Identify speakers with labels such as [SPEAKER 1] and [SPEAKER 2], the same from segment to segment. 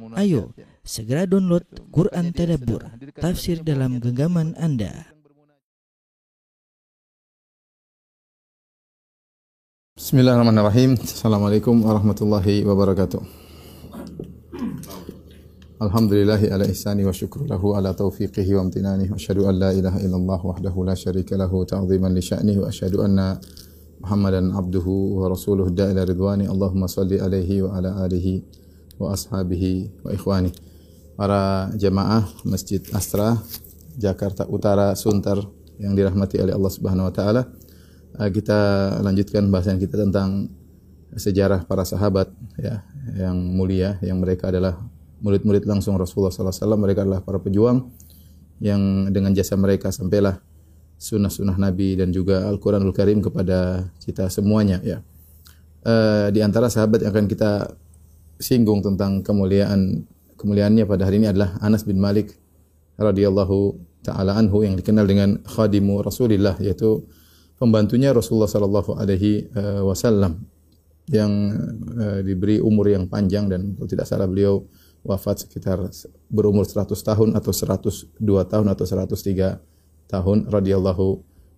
[SPEAKER 1] Ayo, segera download Quran Tadabbur, tafsir dalam genggaman Anda.
[SPEAKER 2] Bismillahirrahmanirrahim. Assalamualaikum warahmatullahi wabarakatuh. Alhamdulillahi ala ihsani wa syukru lahu ala taufiqihi wa amtinani wa asyhadu an la ilaha illallah wahdahu la syarika lahu ta'ziman li sya'nihi. Wa asyhadu anna Muhammadan abduhu wa rasuluhu. Da'ila ridwani. Allahumma salli alaihi wa ala alihi wa ashabihi wa ikhwani. Para jemaah Masjid Astra Jakarta Utara Sunter yang dirahmati oleh Allah Subhanahu wa taala. Eh, kita lanjutkan bahasan kita tentang sejarah para sahabat ya yang mulia yang mereka adalah murid-murid langsung Rasulullah sallallahu alaihi wasallam mereka adalah para pejuang yang dengan jasa mereka sampailah sunnah-sunnah Nabi dan juga Al-Quranul Karim kepada kita semuanya ya. Uh, di antara sahabat yang akan kita singgung tentang kemuliaan kemuliaannya pada hari ini adalah Anas bin Malik radhiyallahu taala anhu yang dikenal dengan khadimu Rasulillah yaitu pembantunya Rasulullah sallallahu alaihi eh, wasallam yang uh, diberi umur yang panjang dan kalau tidak salah beliau wafat sekitar berumur 100 tahun atau 102 tahun atau 103 tahun radhiyallahu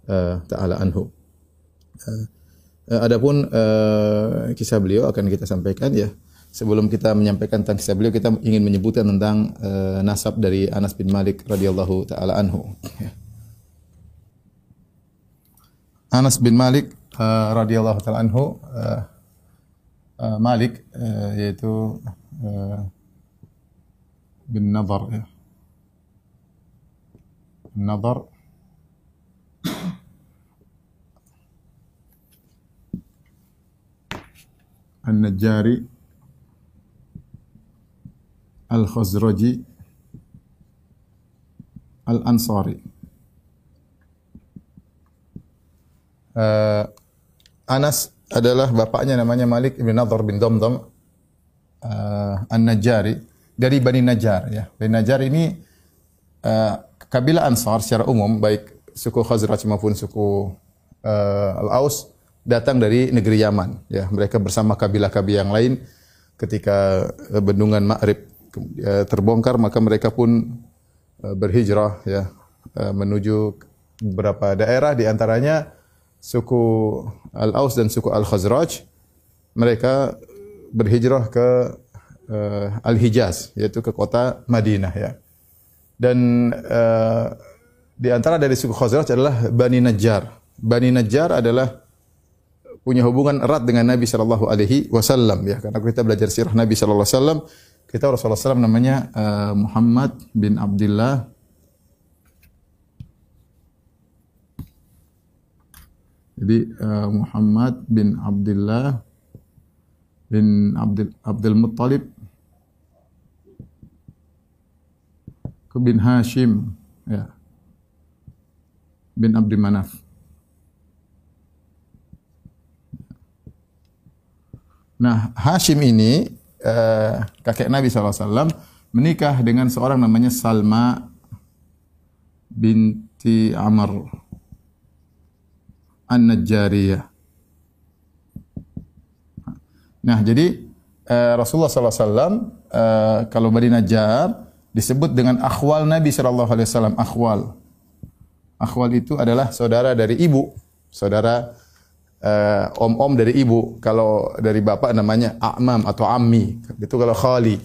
[SPEAKER 2] uh, taala anhu. Adapun kisah beliau akan kita sampaikan ya. Sebelum kita menyampaikan tentang kisah beliau kita ingin menyebutkan tentang uh, nasab dari Anas bin Malik radhiyallahu taala anhu. Anas bin Malik uh, radhiyallahu taala anhu uh, uh, Malik uh, yaitu uh, bin Nadar ya. Nadar An-Najjari Al-Khazraji Al-Ansari uh, Anas adalah bapaknya namanya Malik bin Nadhr bin Damdam uh, An-Najjari dari Bani Najjar ya. Bani Najjar ini uh, kabilah Ansar secara umum baik suku Khazraj maupun suku uh, Al-Aus datang dari negeri Yaman ya. Mereka bersama kabilah-kabilah yang lain ketika bendungan Ma'rib terbongkar maka mereka pun uh, berhijrah ya uh, menuju beberapa daerah di antaranya suku Al-Aus dan suku Al-Khazraj mereka berhijrah ke uh, Al-Hijaz yaitu ke kota Madinah ya. Dan uh, di antara dari suku Khazraj adalah Bani Najjar. Bani Najjar adalah punya hubungan erat dengan Nabi sallallahu alaihi wasallam ya karena kita belajar sirah Nabi sallallahu alaihi wasallam kita Rasulullah SAW namanya uh, Muhammad bin Abdullah Jadi uh, Muhammad bin Abdullah bin Abdul Abdul Muttalib. Ke bin Hashim ya. Bin Abdi Manaf. Nah, Hashim ini uh, kakek Nabi SAW menikah dengan seorang namanya Salma binti Amr An-Najjariyah. Nah, jadi uh, Rasulullah SAW uh, eh, kalau Bani Najjar disebut dengan akhwal Nabi SAW. Akhwal. Akhwal itu adalah saudara dari ibu, saudara uh, om-om dari ibu. Kalau dari bapak namanya a'mam atau ammi. Itu kalau khali.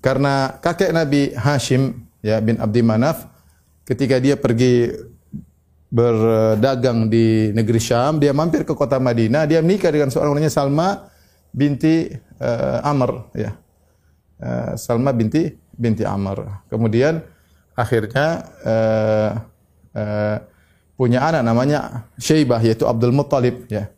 [SPEAKER 2] Karena kakek Nabi Hashim ya bin Abdi Manaf ketika dia pergi berdagang di negeri Syam, dia mampir ke kota Madinah, dia menikah dengan seorang namanya Salma binti uh, Amr ya. Uh, Salma binti binti Amr. Kemudian akhirnya uh, uh, punya anak namanya Syaibah yaitu Abdul Muttalib ya.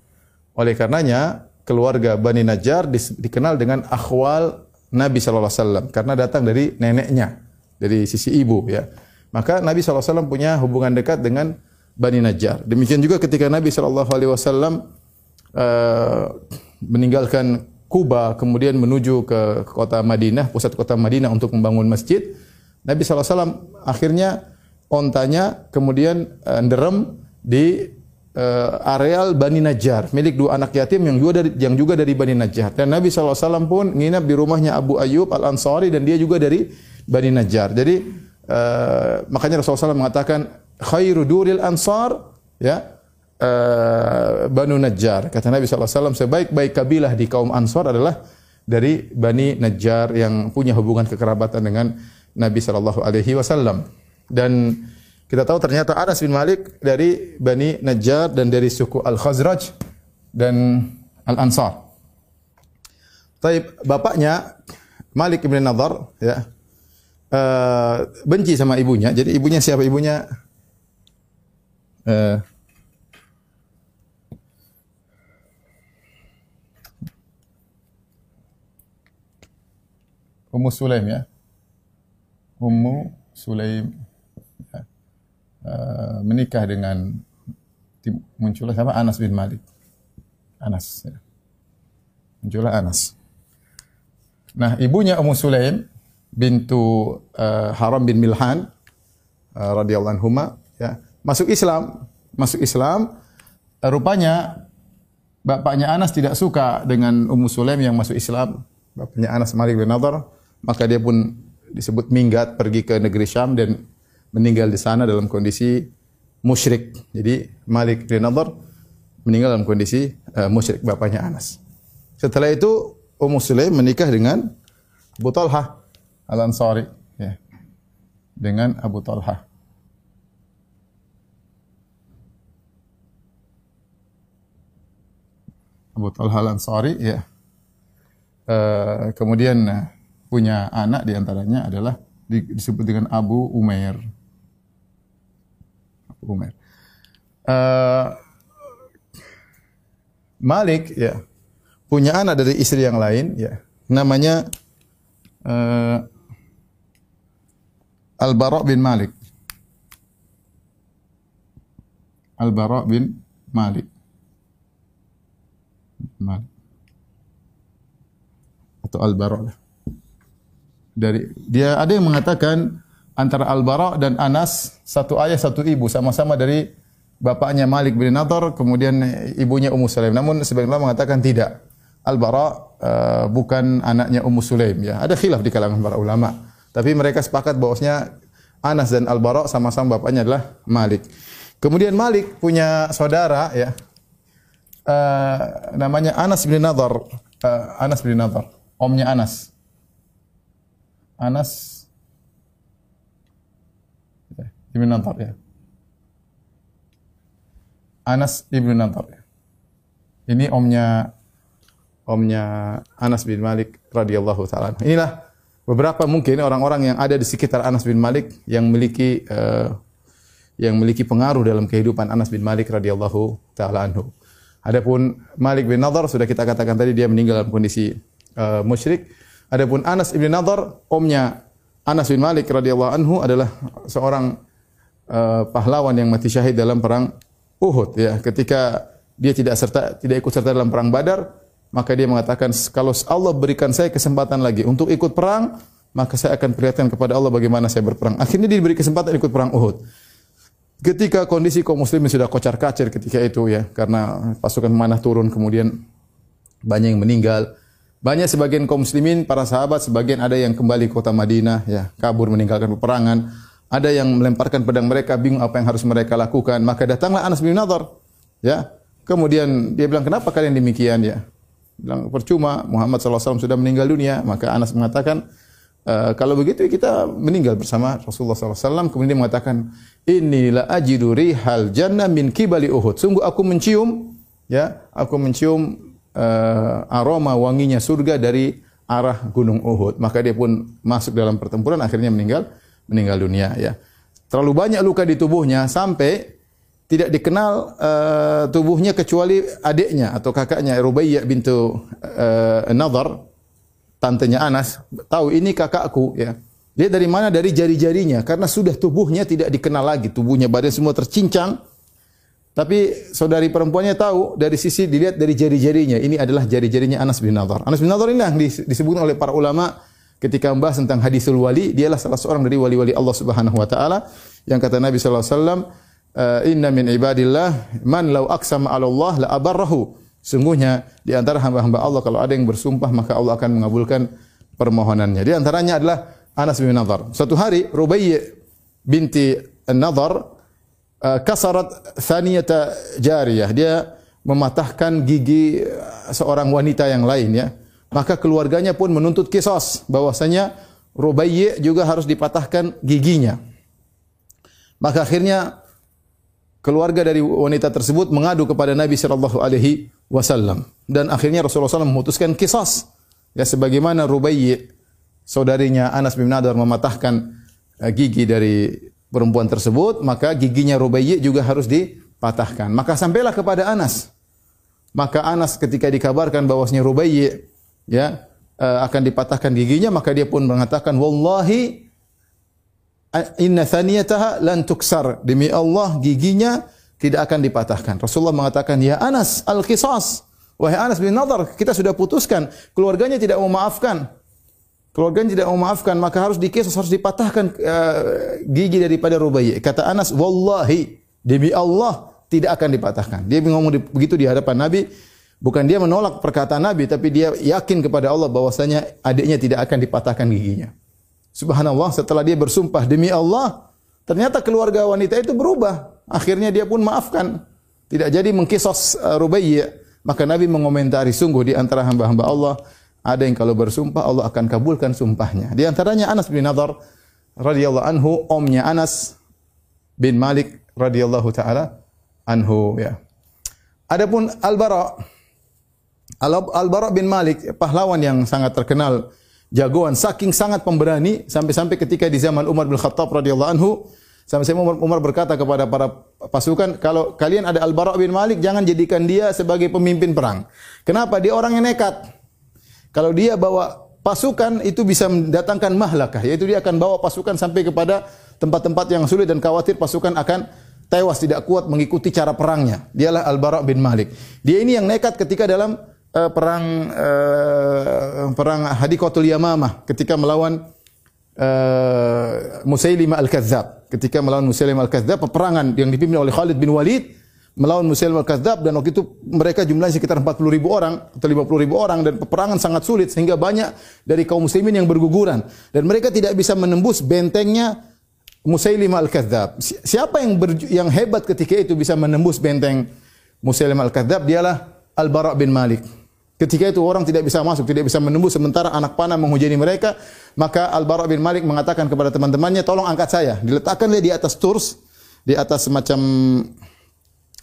[SPEAKER 2] Oleh karenanya keluarga Bani Najjar dikenal dengan akhwal Nabi sallallahu alaihi wasallam karena datang dari neneknya, dari sisi ibu ya. Maka Nabi sallallahu alaihi wasallam punya hubungan dekat dengan Bani Najjar. Demikian juga ketika Nabi sallallahu alaihi wasallam uh, meninggalkan Kuba kemudian menuju ke kota Madinah, pusat kota Madinah untuk membangun masjid, Nabi sallallahu alaihi wasallam akhirnya ontanya kemudian uh, nderem di eh, areal Bani Najjar, milik dua anak yatim yang juga dari yang juga dari Bani Najjar. Dan Nabi SAW pun nginap di rumahnya Abu Ayyub Al Ansari dan dia juga dari Bani Najjar. Jadi eh, makanya Rasulullah SAW mengatakan khairu duril ansar ya eh, Banu Najjar. Kata Nabi SAW sebaik-baik kabilah di kaum Ansar adalah dari Bani Najjar yang punya hubungan kekerabatan dengan Nabi Shallallahu Alaihi Wasallam. Dan kita tahu ternyata Anas bin Malik dari Bani Najjar dan dari suku Al Khazraj dan Al Ansar. Tapi bapaknya Malik bin Nadar ya uh, benci sama ibunya. Jadi ibunya siapa ibunya? Uh, Ummu Sulaim ya. Ummu Sulaim. Uh, menikah dengan muncullah sama Anas bin Malik. Anas ya. Muncullah Anas. Nah, ibunya Ummu Sulaim bintu uh, Haram bin Milhan uh, radhiyallahu anhuma ya, masuk Islam, masuk Islam rupanya bapaknya Anas tidak suka dengan Ummu Sulaim yang masuk Islam. Bapaknya Anas Malik bin Nadar maka dia pun disebut minggat pergi ke negeri Syam dan meninggal di sana dalam kondisi musyrik. Jadi Malik bin Nadhr meninggal dalam kondisi uh, musyrik bapaknya Anas. Setelah itu Ummu Sulaim menikah dengan Abu Talha Al-Ansari ya. Dengan Abu Talha. Abu Talha Al-Ansari ya. Uh, kemudian uh, punya anak di antaranya adalah disebut dengan Abu Umair. Abu Umair. Uh, Malik ya punya anak dari istri yang lain ya namanya uh, Al Bara bin Malik. Al Bara bin Malik. Malik. Atau Al Bara dari dia ada yang mengatakan antara Al-Bara dan Anas satu ayah satu ibu sama-sama dari bapaknya Malik bin Nadar kemudian ibunya Ummu Sulaim. Namun sebagian ulama mengatakan tidak. Al-Bara uh, bukan anaknya Ummu Sulaim ya. Ada khilaf di kalangan para ulama. Tapi mereka sepakat bahwasanya Anas dan Al-Bara sama-sama bapaknya adalah Malik. Kemudian Malik punya saudara ya. Uh, namanya Anas bin Nadar. Uh, Anas bin Nadar, omnya Anas. Anas Ibn Nadar ya. Anas Ibn Nadar ya. Ini omnya omnya Anas bin Malik radhiyallahu taala. Inilah beberapa mungkin orang-orang yang ada di sekitar Anas bin Malik yang memiliki uh, yang memiliki pengaruh dalam kehidupan Anas bin Malik radhiyallahu taala anhu. Adapun Malik bin Nadar sudah kita katakan tadi dia meninggal dalam kondisi uh, musyrik. Adapun Anas bin Nadar, omnya Anas bin Malik radhiyallahu anhu adalah seorang uh, pahlawan yang mati syahid dalam perang Uhud ya. Ketika dia tidak serta tidak ikut serta dalam perang Badar, maka dia mengatakan kalau Allah berikan saya kesempatan lagi untuk ikut perang, maka saya akan perlihatkan kepada Allah bagaimana saya berperang. Akhirnya dia diberi kesempatan ikut perang Uhud. Ketika kondisi kaum muslimin sudah kocar-kacir ketika itu ya, karena pasukan mana turun kemudian banyak yang meninggal. Banyak sebagian kaum muslimin, para sahabat, sebagian ada yang kembali ke kota Madinah, ya, kabur meninggalkan peperangan. Ada yang melemparkan pedang mereka, bingung apa yang harus mereka lakukan. Maka datanglah Anas bin Nadar, ya. Kemudian dia bilang, kenapa kalian demikian, ya? Bilang, percuma, Muhammad SAW sudah meninggal dunia. Maka Anas mengatakan, e, kalau begitu kita meninggal bersama Rasulullah SAW. Kemudian dia mengatakan, inilah ajidu rihal jannah min kibali Uhud. Sungguh aku mencium, ya, aku mencium uh, aroma wanginya surga dari arah Gunung Uhud. Maka dia pun masuk dalam pertempuran akhirnya meninggal meninggal dunia ya. Terlalu banyak luka di tubuhnya sampai tidak dikenal uh, tubuhnya kecuali adiknya atau kakaknya Rubaiyah bintu uh, Nadar tantenya Anas tahu ini kakakku ya. Dia dari mana? Dari jari-jarinya karena sudah tubuhnya tidak dikenal lagi, tubuhnya badan semua tercincang tapi saudari perempuannya tahu dari sisi dilihat dari jari-jarinya. Ini adalah jari-jarinya Anas bin Nadar. Anas bin Nadar ini yang disebut oleh para ulama ketika membahas tentang hadisul wali. Dialah salah seorang dari wali-wali Allah Subhanahu wa taala yang kata Nabi sallallahu alaihi wasallam uh, inna min ibadillah man law aqsama 'ala Allah la abarrahu. Sungguhnya di antara hamba-hamba Allah kalau ada yang bersumpah maka Allah akan mengabulkan permohonannya. Di antaranya adalah Anas bin Nadar. Suatu hari Rubayy binti An-Nadar uh, kasarat thaniyata jariyah. Dia mematahkan gigi uh, seorang wanita yang lain ya. Maka keluarganya pun menuntut kisos bahwasanya Rubayy juga harus dipatahkan giginya. Maka akhirnya keluarga dari wanita tersebut mengadu kepada Nabi sallallahu alaihi wasallam dan akhirnya Rasulullah SAW memutuskan kisos. Ya sebagaimana Rubayy saudarinya Anas bin Nadar mematahkan uh, gigi dari perempuan tersebut, maka giginya Rubayyi juga harus dipatahkan. Maka sampailah kepada Anas. Maka Anas ketika dikabarkan bahwasanya Rubayyi ya uh, akan dipatahkan giginya, maka dia pun mengatakan wallahi inna thaniyataha lan tuksar. Demi Allah giginya tidak akan dipatahkan. Rasulullah mengatakan, "Ya Anas, al-qisas." Wahai Anas bin Nadar, kita sudah putuskan, keluarganya tidak memaafkan keluarganya tidak memaafkan maka harus dikisah harus dipatahkan uh, gigi daripada Rubayyi. Kata Anas, "Wallahi, demi Allah tidak akan dipatahkan." Dia ngomong begitu di hadapan Nabi, bukan dia menolak perkataan Nabi, tapi dia yakin kepada Allah bahwasanya adiknya tidak akan dipatahkan giginya. Subhanallah, setelah dia bersumpah demi Allah, ternyata keluarga wanita itu berubah. Akhirnya dia pun maafkan. Tidak jadi mengkisos uh, Rubayyi. Maka Nabi mengomentari sungguh di antara hamba-hamba Allah ada yang kalau bersumpah Allah akan kabulkan sumpahnya. Di antaranya Anas bin Nadar radhiyallahu anhu, omnya Anas bin Malik radhiyallahu taala anhu ya. Adapun Al-Bara Al-Bara bin Malik pahlawan yang sangat terkenal jagoan saking sangat pemberani sampai-sampai ketika di zaman Umar bin Khattab radhiyallahu anhu sampai-sampai Umar, Umar berkata kepada para pasukan kalau kalian ada Al-Bara bin Malik jangan jadikan dia sebagai pemimpin perang. Kenapa? Dia orang yang nekat. Kalau dia bawa pasukan itu bisa mendatangkan mahlakah, yaitu dia akan bawa pasukan sampai kepada tempat-tempat yang sulit dan khawatir pasukan akan tewas tidak kuat mengikuti cara perangnya. Dialah Al-Bara bin Malik. Dia ini yang nekat ketika dalam uh, perang uh, perang Hadikotul Yamamah ketika melawan uh, Musailimah Al-Kadzab. Ketika melawan Musailimah Al-Kadzab peperangan yang dipimpin oleh Khalid bin Walid melawan Musailimah al-Kadzab dan waktu itu mereka jumlahnya sekitar 40 ribu orang atau 50 ribu orang dan peperangan sangat sulit sehingga banyak dari kaum muslimin yang berguguran dan mereka tidak bisa menembus bentengnya Musailimah al-Kadzab. Siapa yang yang hebat ketika itu bisa menembus benteng Musailimah al-Kadzab dialah Al-Bara bin Malik. Ketika itu orang tidak bisa masuk, tidak bisa menembus sementara anak panah menghujani mereka, maka Al-Bara bin Malik mengatakan kepada teman-temannya, "Tolong angkat saya." Diletakkannya di atas turs, di atas semacam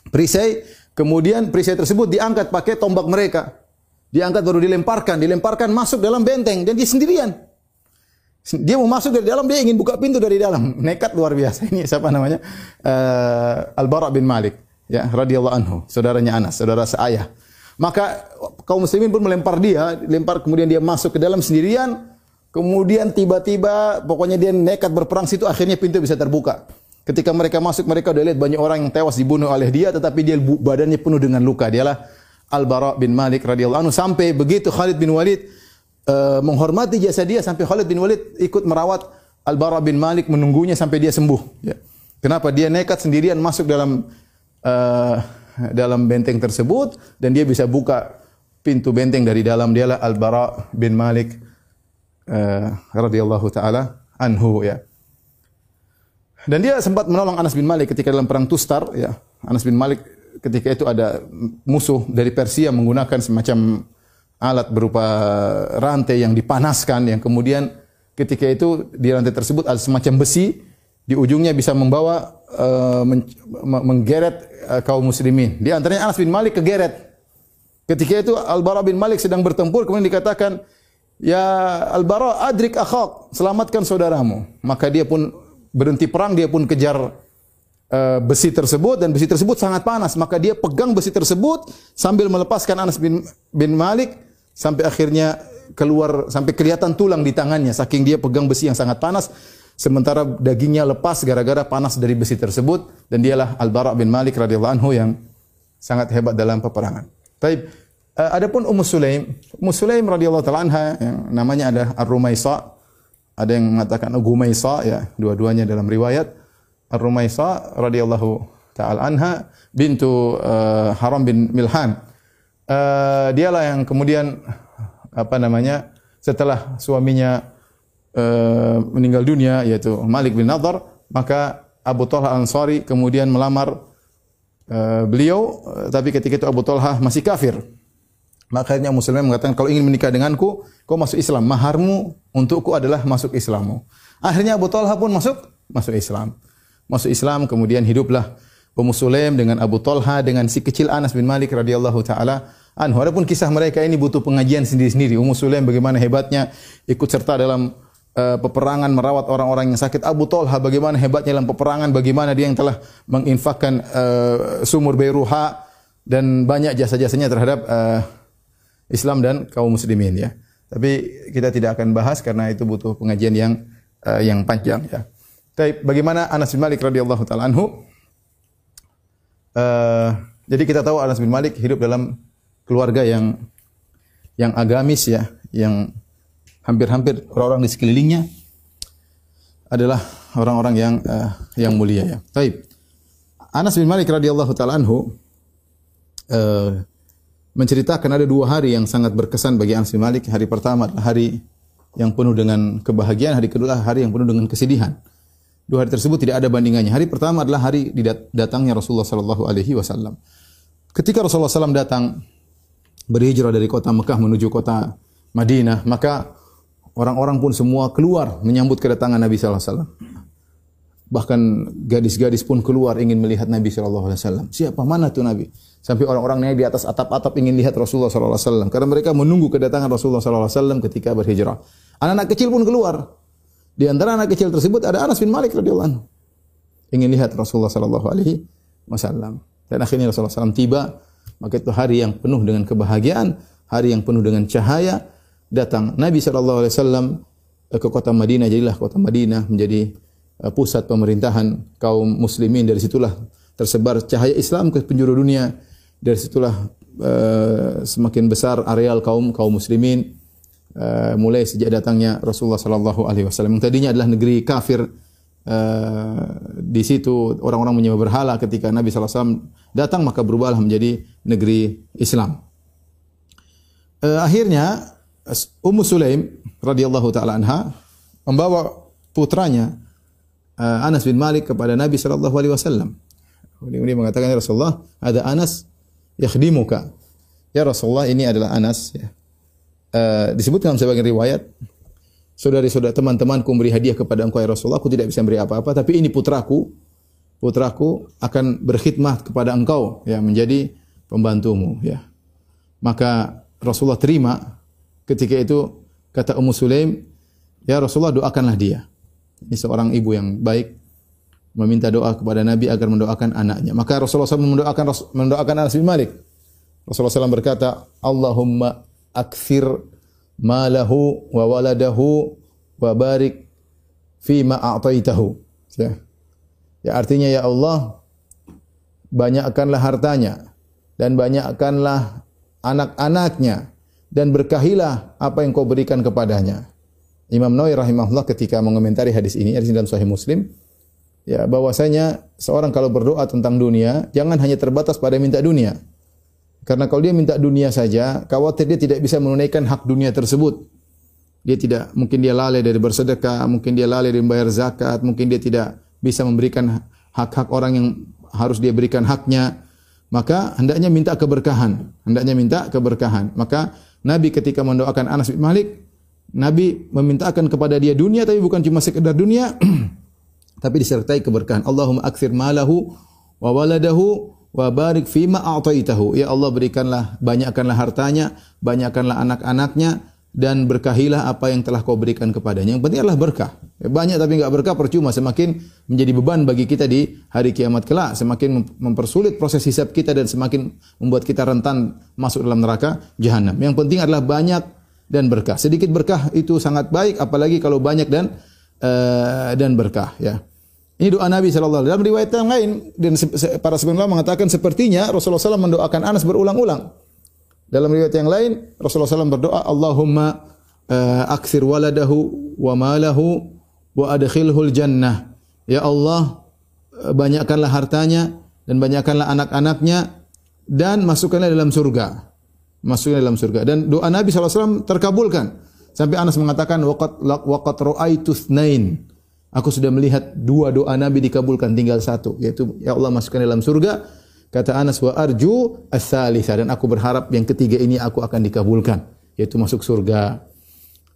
[SPEAKER 2] perisai, kemudian perisai tersebut diangkat pakai tombak mereka. Diangkat baru dilemparkan, dilemparkan masuk dalam benteng dan dia sendirian. Dia mau masuk dari dalam, dia ingin buka pintu dari dalam. Nekat luar biasa. Ini siapa namanya? Uh, Al-Bara bin Malik, ya, radhiyallahu anhu, saudaranya Anas, saudara seayah. Maka kaum muslimin pun melempar dia, lempar kemudian dia masuk ke dalam sendirian. Kemudian tiba-tiba pokoknya dia nekat berperang situ akhirnya pintu bisa terbuka. Ketika mereka masuk, mereka sudah lihat banyak orang yang tewas dibunuh oleh dia, tetapi dia badannya penuh dengan luka. Dialah Al-Bara bin Malik radhiyallahu anhu. Sampai begitu Khalid bin Walid uh, menghormati jasa dia, sampai Khalid bin Walid ikut merawat Al-Bara bin Malik menunggunya sampai dia sembuh. Ya. Kenapa? Dia nekat sendirian masuk dalam uh, dalam benteng tersebut dan dia bisa buka pintu benteng dari dalam. Dialah Al-Bara bin Malik uh, radhiyallahu taala anhu ya. Dan dia sempat menolong Anas bin Malik ketika dalam perang Tustar ya. Anas bin Malik ketika itu ada musuh dari Persia menggunakan semacam alat berupa rantai yang dipanaskan yang kemudian ketika itu di rantai tersebut ada semacam besi di ujungnya bisa membawa uh, men menggeret uh, kaum muslimin. Di antaranya Anas bin Malik kegeret. Ketika itu Al-Bara bin Malik sedang bertempur kemudian dikatakan, "Ya Al-Bara, adrik akhak, selamatkan saudaramu." Maka dia pun berhenti perang dia pun kejar uh, besi tersebut dan besi tersebut sangat panas maka dia pegang besi tersebut sambil melepaskan Anas bin bin Malik sampai akhirnya keluar sampai kelihatan tulang di tangannya saking dia pegang besi yang sangat panas sementara dagingnya lepas gara-gara panas dari besi tersebut dan dialah Al-Bara bin Malik radhiyallahu anhu yang sangat hebat dalam peperangan. Baik, uh, adapun Ummu Sulaim, Ummu Sulaim radhiyallahu taala anha yang namanya ada Ar-Rumaisa ada yang mengatakan Gumaisa ya, dua-duanya dalam riwayat. Ar-Rumaisa radhiyallahu taala anha bintu uh, Haram bin Milhan. Uh, dialah yang kemudian apa namanya setelah suaminya uh, meninggal dunia yaitu Malik bin Nadhr maka Abu Talha Ansari kemudian melamar uh, beliau uh, tapi ketika itu Abu Talha masih kafir maka akhirnya Muslim mengatakan kalau ingin menikah denganku kau masuk Islam maharmu untukku adalah masuk Islammu akhirnya Abu Talha pun masuk masuk Islam masuk Islam kemudian hiduplah Ummu Sulaim dengan Abu Talha dengan si kecil Anas bin Malik radhiyallahu taala anhu. Adapun kisah mereka ini butuh pengajian sendiri-sendiri. Ummu Sulaim bagaimana hebatnya ikut serta dalam uh, peperangan merawat orang-orang yang sakit. Abu Talha bagaimana hebatnya dalam peperangan, bagaimana dia yang telah menginfakkan uh, sumur Beiruha dan banyak jasa-jasanya terhadap uh, Islam dan kaum muslimin ya. Tapi kita tidak akan bahas karena itu butuh pengajian yang uh, yang panjang ya. Tapi bagaimana Anas bin Malik radhiyallahu taala anhu Uh, jadi kita tahu Anas bin Malik hidup dalam keluarga yang yang agamis ya, yang hampir-hampir orang-orang di sekelilingnya adalah orang-orang yang uh, yang mulia ya. Baik. Anas bin Malik radhiyallahu taala anhu uh, menceritakan ada dua hari yang sangat berkesan bagi Anas bin Malik. Hari pertama adalah hari yang penuh dengan kebahagiaan, hari kedua hari yang penuh dengan kesedihan. Dua hari tersebut tidak ada bandingannya. Hari pertama adalah hari datangnya Rasulullah sallallahu alaihi wasallam. Ketika Rasulullah SAW datang berhijrah dari kota Mekah menuju kota Madinah, maka orang-orang pun semua keluar menyambut kedatangan Nabi sallallahu alaihi wasallam. Bahkan gadis-gadis pun keluar ingin melihat Nabi sallallahu alaihi wasallam. Siapa mana tuh Nabi? Sampai orang-orang naik di atas atap-atap ingin lihat Rasulullah sallallahu alaihi wasallam karena mereka menunggu kedatangan Rasulullah sallallahu alaihi wasallam ketika berhijrah. Anak-anak kecil pun keluar di antara anak kecil tersebut ada Anas bin Malik radhiyallahu anhu. Ingin lihat Rasulullah sallallahu alaihi wasallam. Dan akhirnya Rasulullah SAW tiba, maka itu hari yang penuh dengan kebahagiaan, hari yang penuh dengan cahaya. Datang Nabi sallallahu alaihi wasallam ke kota Madinah, jadilah kota Madinah menjadi uh, pusat pemerintahan kaum muslimin. Dari situlah tersebar cahaya Islam ke penjuru dunia. Dari situlah uh, semakin besar areal kaum kaum muslimin mulai sejak datangnya Rasulullah sallallahu alaihi wasallam. Yang tadinya adalah negeri kafir di situ orang-orang menyembah berhala ketika Nabi sallallahu alaihi wasallam datang maka berubahlah menjadi negeri Islam. Akhirnya Ummu Sulaim radhiyallahu taala anha membawa putranya uh, Anas bin Malik kepada Nabi sallallahu alaihi wasallam. Kemudian mengatakan ya Rasulullah, ada Anas yakhdimuka. Ya Rasulullah, ini adalah Anas ya uh, disebutkan dalam sebagian riwayat saudari-saudara teman-temanku memberi hadiah kepada engkau ya Rasulullah aku tidak bisa memberi apa-apa tapi ini putraku putraku akan berkhidmat kepada engkau ya menjadi pembantumu ya maka Rasulullah terima ketika itu kata Ummu Sulaim ya Rasulullah doakanlah dia ini seorang ibu yang baik meminta doa kepada Nabi agar mendoakan anaknya maka Rasulullah SAW mendoakan mendoakan Anas bin Malik Rasulullah SAW berkata Allahumma akthir malahu wa waladahu wa barik fi ma a'taitahu. Ya. ya artinya ya Allah banyakkanlah hartanya dan banyakkanlah anak-anaknya dan berkahilah apa yang kau berikan kepadanya. Imam Nawawi rahimahullah ketika mengomentari hadis ini hadis dalam Sahih Muslim ya bahwasanya seorang kalau berdoa tentang dunia jangan hanya terbatas pada minta dunia karena kalau dia minta dunia saja, khawatir dia tidak bisa menunaikan hak dunia tersebut. Dia tidak, mungkin dia lalai dari bersedekah, mungkin dia lalai dari membayar zakat, mungkin dia tidak bisa memberikan hak-hak orang yang harus dia berikan haknya. Maka hendaknya minta keberkahan, hendaknya minta keberkahan. Maka Nabi ketika mendoakan Anas bin Malik, Nabi memintakan kepada dia dunia tapi bukan cuma sekedar dunia, tapi disertai keberkahan. Allahumma akthir malahu wa waladahu wa barik fima a'taitahu. Ya Allah berikanlah banyakkanlah hartanya, banyakkanlah anak-anaknya dan berkahilah apa yang telah kau berikan kepadanya. Yang penting adalah berkah. Ya, banyak tapi enggak berkah percuma semakin menjadi beban bagi kita di hari kiamat kelak, semakin mempersulit proses hisab kita dan semakin membuat kita rentan masuk dalam neraka jahanam. Yang penting adalah banyak dan berkah. Sedikit berkah itu sangat baik apalagi kalau banyak dan uh, dan berkah ya. Ini doa Nabi sallallahu alaihi Dalam riwayat yang lain dan para sebelum mengatakan sepertinya Rasulullah SAW mendoakan Anas berulang-ulang. Dalam riwayat yang lain Rasulullah SAW berdoa Allahumma uh, akthir waladahu wa malahu wa adkhilhul jannah. Ya Allah banyakkanlah hartanya dan banyakkanlah anak-anaknya dan masukkanlah dalam surga. Masukkanlah dalam surga. Dan doa Nabi SAW terkabulkan. Sampai Anas mengatakan, waqat, waqat. Aku sudah melihat dua doa Nabi dikabulkan, tinggal satu. Yaitu, Ya Allah masukkan dalam surga. Kata Anas, wa arju as Dan aku berharap yang ketiga ini aku akan dikabulkan. Yaitu masuk surga.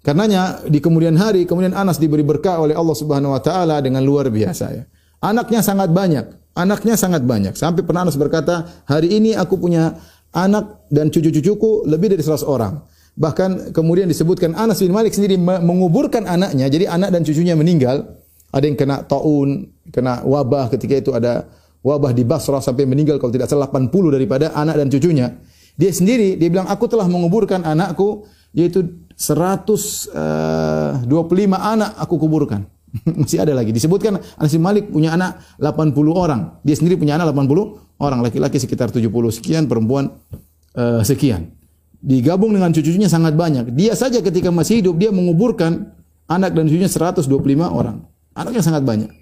[SPEAKER 2] Karenanya di kemudian hari, kemudian Anas diberi berkah oleh Allah Subhanahu wa taala dengan luar biasa ya. Anaknya sangat banyak, anaknya sangat banyak. Sampai pernah Anas berkata, "Hari ini aku punya anak dan cucu-cucuku lebih dari 100 orang." Bahkan kemudian disebutkan Anas bin Malik sendiri menguburkan anaknya. Jadi anak dan cucunya meninggal. Ada yang kena taun, kena wabah ketika itu ada wabah di Basrah sampai meninggal kalau tidak salah 80 daripada anak dan cucunya. Dia sendiri dia bilang aku telah menguburkan anakku yaitu 125 eh, anak aku kuburkan. Masih ada lagi. Disebutkan Anas Malik punya anak 80 orang. Dia sendiri punya anak 80 orang. Laki-laki sekitar 70 sekian, perempuan uh, sekian. Digabung dengan cucunya sangat banyak. Dia saja ketika masih hidup, dia menguburkan anak dan cucunya 125 orang. Anaknya sangat banyak.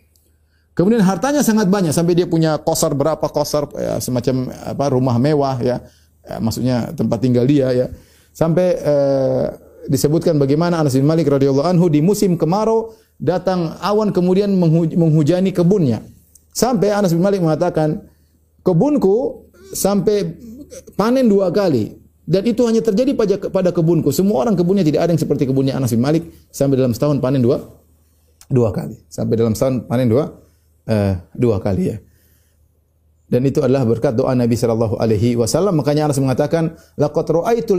[SPEAKER 2] Kemudian hartanya sangat banyak sampai dia punya kosar berapa kosar ya, semacam apa rumah mewah ya. ya maksudnya tempat tinggal dia ya Sampai uh, disebutkan bagaimana Anas bin Malik radhiyallahu anhu di musim kemarau datang awan kemudian menghuj menghujani kebunnya. Sampai Anas bin Malik mengatakan, kebunku sampai panen dua kali. Dan itu hanya terjadi pada, pada kebunku. Semua orang kebunnya tidak ada yang seperti kebunnya Anas bin Malik. Sampai dalam setahun panen dua, dua kali. Sampai dalam setahun panen dua, uh, dua kali ya. Dan itu adalah berkat doa Nabi sallallahu alaihi wasallam. Makanya Anas mengatakan laqad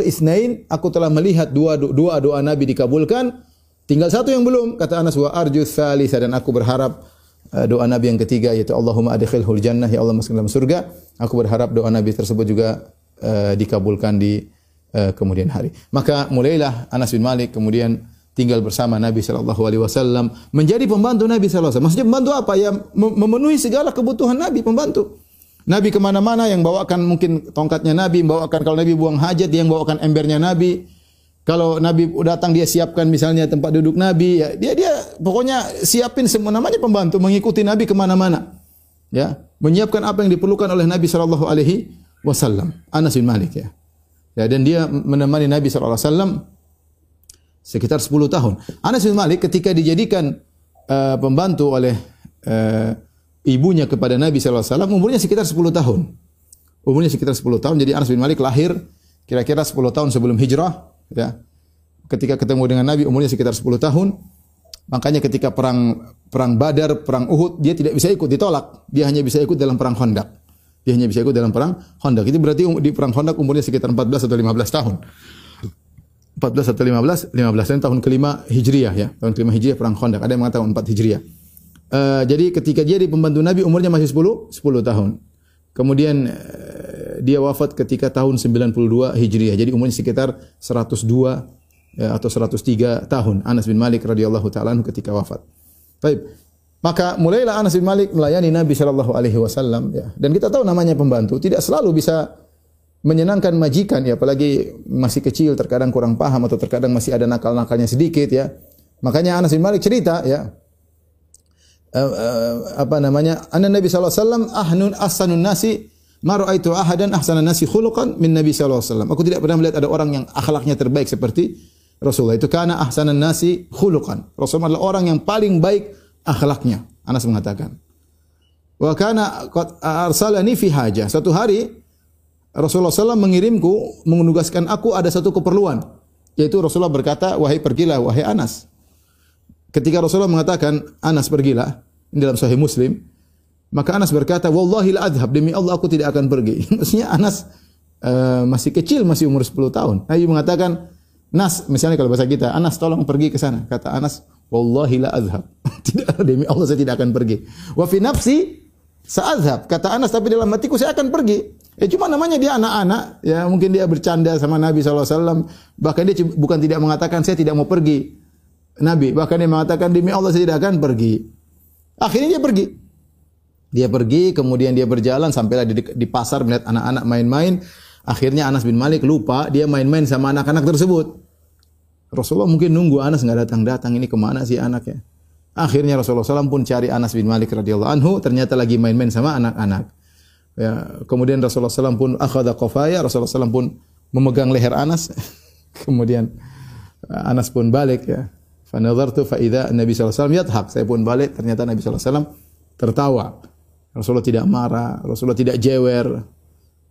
[SPEAKER 2] isnain aku telah melihat dua dua doa Nabi dikabulkan. Tinggal satu yang belum kata Anas wa arju tsalisa dan aku berharap uh, doa Nabi yang ketiga yaitu Allahumma adkhilhul jannah ya Allah masukkan dalam surga. Aku berharap doa Nabi tersebut juga uh, dikabulkan di uh, kemudian hari. Maka mulailah Anas bin Malik kemudian tinggal bersama Nabi sallallahu alaihi wasallam menjadi pembantu Nabi sallallahu alaihi wasallam maksudnya pembantu apa ya memenuhi segala kebutuhan Nabi pembantu Nabi ke mana-mana yang bawakan mungkin tongkatnya Nabi, bawakan kalau Nabi buang hajat dia yang bawakan embernya Nabi. Kalau Nabi datang dia siapkan misalnya tempat duduk Nabi, ya dia dia pokoknya siapin semua namanya pembantu mengikuti Nabi ke mana-mana. Ya, menyiapkan apa yang diperlukan oleh Nabi Shallallahu Alaihi Wasallam. Anas bin Malik ya. Ya dan dia menemani Nabi Shallallahu Wasallam sekitar 10 tahun. Anas bin Malik ketika dijadikan uh, pembantu oleh uh, ibunya kepada Nabi SAW umurnya sekitar 10 tahun. Umurnya sekitar 10 tahun. Jadi Anas bin Malik lahir kira-kira 10 tahun sebelum hijrah. Ya. Ketika ketemu dengan Nabi umurnya sekitar 10 tahun. Makanya ketika perang perang Badar, perang Uhud, dia tidak bisa ikut, ditolak. Dia hanya bisa ikut dalam perang Khandaq. Dia hanya bisa ikut dalam perang Khandaq. Itu berarti um, di perang Khandaq umurnya sekitar 14 atau 15 tahun. 14 atau 15, 15 tahun tahun kelima Hijriah ya. Tahun kelima Hijriah perang Khandaq. Ada yang mengatakan 4 Hijriah. Uh, jadi ketika dia di pembantu Nabi umurnya masih 10 10 tahun. Kemudian uh, dia wafat ketika tahun 92 Hijriah. Jadi umurnya sekitar 102 ya, atau 103 tahun Anas bin Malik radhiyallahu taala ketika wafat. Baik. Maka mulailah Anas bin Malik melayani Nabi sallallahu alaihi wasallam ya. Dan kita tahu namanya pembantu tidak selalu bisa menyenangkan majikan ya, apalagi masih kecil terkadang kurang paham atau terkadang masih ada nakal-nakalnya sedikit ya. Makanya Anas bin Malik cerita ya, uh, uh, apa namanya? Anna Nabi sallallahu alaihi wasallam ahnun ahsanun nasi ma raaitu ahadan ahsanan nasi khuluqan min Nabi sallallahu alaihi wasallam. Aku tidak pernah melihat ada orang yang akhlaknya terbaik seperti Rasulullah. Itu karena ahsanan nasi khuluqan. Rasulullah adalah orang yang paling baik akhlaknya. Anas mengatakan. Wa kana qad arsalani fi hajah. Satu hari Rasulullah SAW mengirimku, menugaskan aku ada satu keperluan. Yaitu Rasulullah berkata, wahai pergilah, wahai Anas. Ketika Rasulullah mengatakan Anas pergilah, dalam Sahih Muslim, maka Anas berkata, "Wallahi la adhab, demi Allah aku tidak akan pergi." Maksudnya Anas uh, masih kecil, masih umur 10 tahun. Nabi mengatakan, "Nas, misalnya kalau bahasa kita, Anas tolong pergi ke sana." Kata Anas, "Wallahi la adhab." tidak demi Allah saya tidak akan pergi. Wa fi nafsi sa'adhab. Kata Anas, tapi dalam hatiku saya akan pergi. Ya cuma namanya dia anak-anak, ya mungkin dia bercanda sama Nabi SAW. Bahkan dia bukan tidak mengatakan saya tidak mau pergi. Nabi. Bahkan dia mengatakan demi Allah saya tidak akan pergi. Akhirnya dia pergi. Dia pergi, kemudian dia berjalan sampailah di, di pasar melihat anak-anak main-main. Akhirnya Anas bin Malik lupa dia main-main sama anak-anak tersebut. Rasulullah mungkin nunggu Anas nggak datang-datang ini ke mana sih anaknya. Akhirnya Rasulullah SAW pun cari Anas bin Malik radhiyallahu anhu ternyata lagi main-main sama anak-anak. Ya, kemudian Rasulullah SAW pun akhadha qafaya, Rasulullah SAW pun memegang leher Anas. kemudian Anas pun balik ya. Fa nadartu fa idza Nabi sallallahu alaihi wasallam. Saya pun balik ternyata Nabi wasallam tertawa. Rasulullah tidak marah, Rasulullah tidak jewer.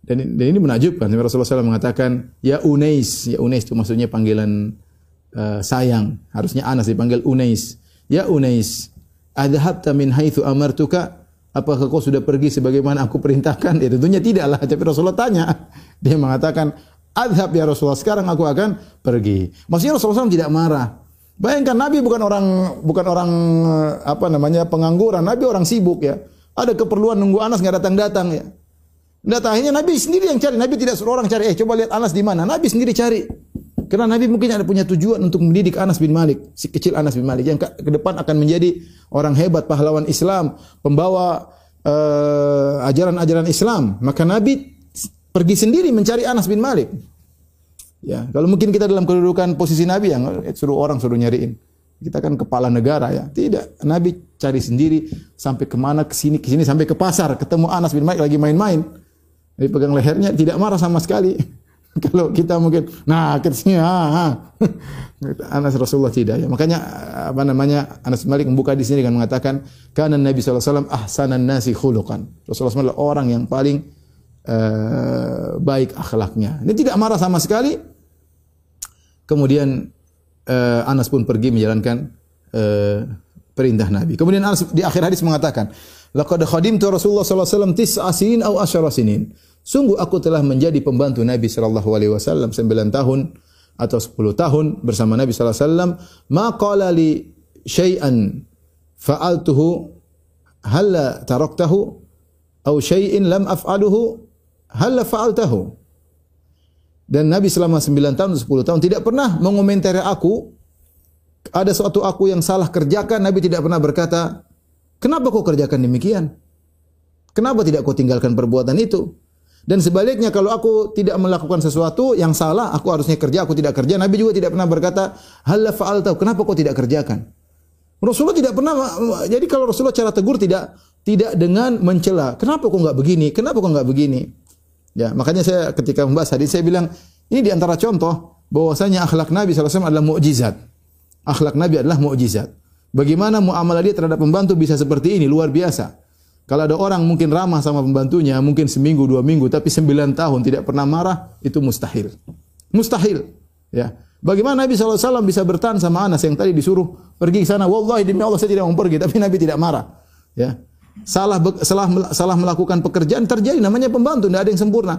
[SPEAKER 2] Dan, dan ini menakjubkan. Rasulullah SAW mengatakan, Ya Unais. Ya Unais itu maksudnya panggilan uh, sayang. Harusnya Anas dipanggil Unais. Ya Unais. Adhabta min haithu amartuka. Apakah kau sudah pergi sebagaimana aku perintahkan? Ya tentunya tidaklah. Tapi Rasulullah tanya. Dia mengatakan, Adhab ya Rasulullah. Sekarang aku akan pergi. Maksudnya Rasulullah SAW tidak marah. Bayangkan Nabi bukan orang bukan orang eh, apa namanya pengangguran. Nabi orang sibuk ya. Ada keperluan nunggu Anas nggak datang-datang ya. Datang akhirnya Nabi sendiri yang cari. Nabi tidak suruh orang cari. Eh coba lihat Anas di mana. Nabi sendiri cari. Karena Nabi mungkin ada punya tujuan untuk mendidik Anas bin Malik, si kecil Anas bin Malik yang ke, depan akan menjadi orang hebat, pahlawan Islam, pembawa uh, ajaran-ajaran Islam. Maka Nabi pergi sendiri mencari Anas bin Malik. Ya, kalau mungkin kita dalam kedudukan posisi Nabi yang suruh orang suruh nyariin. Kita kan kepala negara ya. Tidak, Nabi cari sendiri sampai ke mana ke sini ke sini sampai ke pasar ketemu Anas bin Malik lagi main-main. Dia pegang lehernya tidak marah sama sekali. Kalau kita mungkin nah ke sini ha, Anas Rasulullah tidak ya. Makanya apa namanya Anas Malik membuka di sini dengan mengatakan karena Nabi wasallam ahsanan nasi khuluqan. Rasulullah SAW orang yang paling uh, baik akhlaknya. Ini tidak marah sama sekali. Kemudian uh, Anas pun pergi menjalankan uh, perintah Nabi. Kemudian Anas di akhir hadis mengatakan, "Laqad khadimtu Rasulullah sallallahu alaihi wasallam tis'a sinin aw asyara sinin." Sungguh aku telah menjadi pembantu Nabi sallallahu alaihi wasallam 9 tahun atau 10 tahun bersama Nabi sallallahu alaihi wasallam. Ma li syai'an fa'altuhu halla taraktahu aw syai'in lam af'aluhu halla fa'altahu. Dan Nabi selama 9 tahun 10 tahun tidak pernah mengomentari aku ada suatu aku yang salah kerjakan Nabi tidak pernah berkata kenapa kau kerjakan demikian kenapa tidak kau tinggalkan perbuatan itu dan sebaliknya kalau aku tidak melakukan sesuatu yang salah aku harusnya kerja aku tidak kerja Nabi juga tidak pernah berkata hal fa'alta kenapa kau tidak kerjakan Rasulullah tidak pernah jadi kalau Rasulullah cara tegur tidak tidak dengan mencela kenapa kau nggak begini kenapa kau nggak begini Ya, makanya saya ketika membahas hadis saya bilang ini di antara contoh bahwasanya akhlak Nabi SAW adalah mukjizat. Akhlak Nabi adalah mukjizat. Bagaimana muamalah dia terhadap pembantu bisa seperti ini luar biasa. Kalau ada orang mungkin ramah sama pembantunya, mungkin seminggu dua minggu, tapi sembilan tahun tidak pernah marah, itu mustahil. Mustahil. Ya. Bagaimana Nabi SAW bisa bertahan sama Anas yang tadi disuruh pergi ke sana? Wallahi demi Allah saya tidak mau pergi, tapi Nabi tidak marah. Ya salah salah salah melakukan pekerjaan terjadi namanya pembantu tidak ada yang sempurna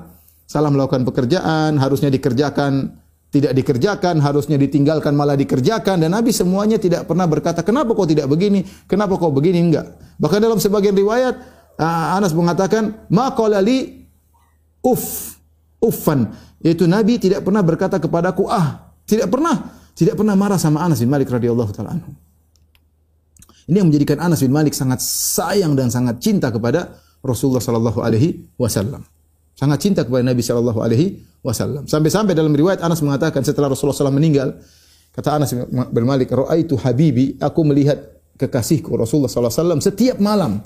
[SPEAKER 2] salah melakukan pekerjaan harusnya dikerjakan tidak dikerjakan harusnya ditinggalkan malah dikerjakan. Dan Nabi semuanya tidak pernah berkata kenapa kau tidak begini? Kenapa kau begini? Enggak. Bahkan dalam sebagian riwayat uh, Anas mengatakan ma li uf uffan. Yaitu Nabi tidak pernah berkata kepadaku ah tidak pernah tidak pernah marah sama Anas bin Malik radhiyallahu taala anhu. Ini yang menjadikan Anas bin Malik sangat sayang dan sangat cinta kepada Rasulullah sallallahu alaihi wasallam. Sangat cinta kepada Nabi sallallahu alaihi wasallam. Sampai-sampai dalam riwayat Anas mengatakan setelah Rasulullah SAW meninggal, kata Anas bin Malik, "Ra'aitu habibi, aku melihat kekasihku Rasulullah SAW setiap malam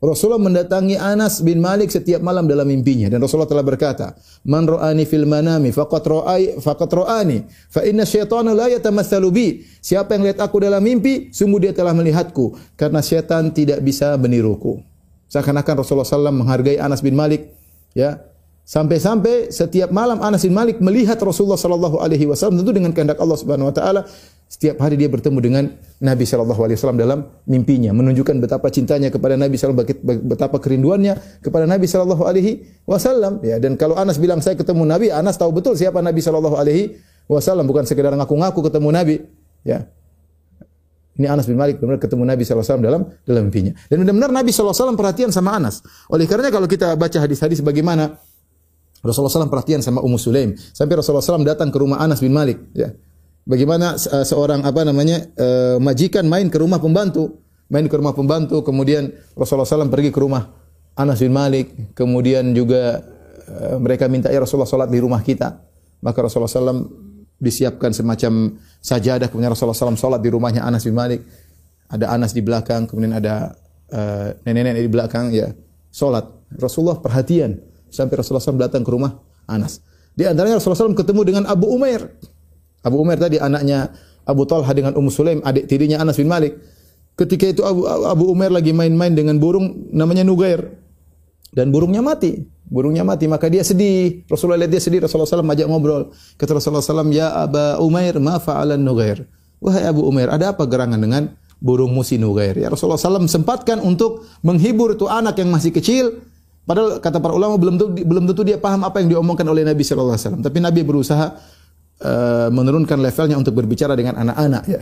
[SPEAKER 2] Rasulullah mendatangi Anas bin Malik setiap malam dalam mimpinya dan Rasulullah telah berkata, "Man ra'ani fil manami faqad ra'ai faqad ra'ani, fa inna syaitana la yatamatsalu bi." Siapa yang lihat aku dalam mimpi, sungguh dia telah melihatku karena syaitan tidak bisa meniruku. Seakan-akan Rasulullah SAW menghargai Anas bin Malik, ya. Sampai-sampai setiap malam Anas bin Malik melihat Rasulullah sallallahu alaihi wasallam tentu dengan kehendak Allah Subhanahu wa taala setiap hari dia bertemu dengan Nabi Shallallahu Alaihi Wasallam dalam mimpinya, menunjukkan betapa cintanya kepada Nabi Shallallahu betapa kerinduannya kepada Nabi Shallallahu Alaihi Wasallam. Ya, dan kalau Anas bilang saya ketemu Nabi, Anas tahu betul siapa Nabi Shallallahu Alaihi Wasallam, bukan sekedar ngaku-ngaku ketemu Nabi. Ya, ini Anas bin Malik benar ketemu Nabi SAW dalam dalam mimpinya. Dan benar-benar Nabi SAW perhatian sama Anas. Oleh karena kalau kita baca hadis-hadis bagaimana Rasulullah SAW perhatian sama Ummu Sulaim. Sampai Rasulullah SAW datang ke rumah Anas bin Malik. Ya. Bagaimana uh, seorang apa namanya uh, majikan main ke rumah pembantu, main ke rumah pembantu, kemudian Rasulullah SAW pergi ke rumah Anas bin Malik, kemudian juga uh, mereka minta ya Rasulullah salat di rumah kita. Maka Rasulullah SAW disiapkan semacam sajadah, kemudian Rasulullah SAW salat di rumahnya Anas bin Malik. Ada Anas di belakang, kemudian ada nenek-nenek uh, di belakang ya. sholat. Rasulullah perhatian sampai Rasulullah SAW datang ke rumah Anas. Di antaranya Rasulullah SAW ketemu dengan Abu Umair. Abu Umair tadi anaknya Abu Talha dengan Ummu Sulaim, adik tirinya Anas bin Malik. Ketika itu Abu, Abu Umair lagi main-main dengan burung namanya Nugair. Dan burungnya mati. Burungnya mati, maka dia sedih. Rasulullah lihat dia sedih, Rasulullah SAW ajak ngobrol. Kata Rasulullah SAW, Ya Aba Umair, ma fa'alan Nugair. Wahai Abu Umair, ada apa gerangan dengan burung musi Nugair? Ya Rasulullah SAW sempatkan untuk menghibur itu anak yang masih kecil. Padahal kata para ulama belum tentu, belum tentu dia paham apa yang diomongkan oleh Nabi Wasallam. Tapi Nabi berusaha uh, menurunkan levelnya untuk berbicara dengan anak-anak. Ya.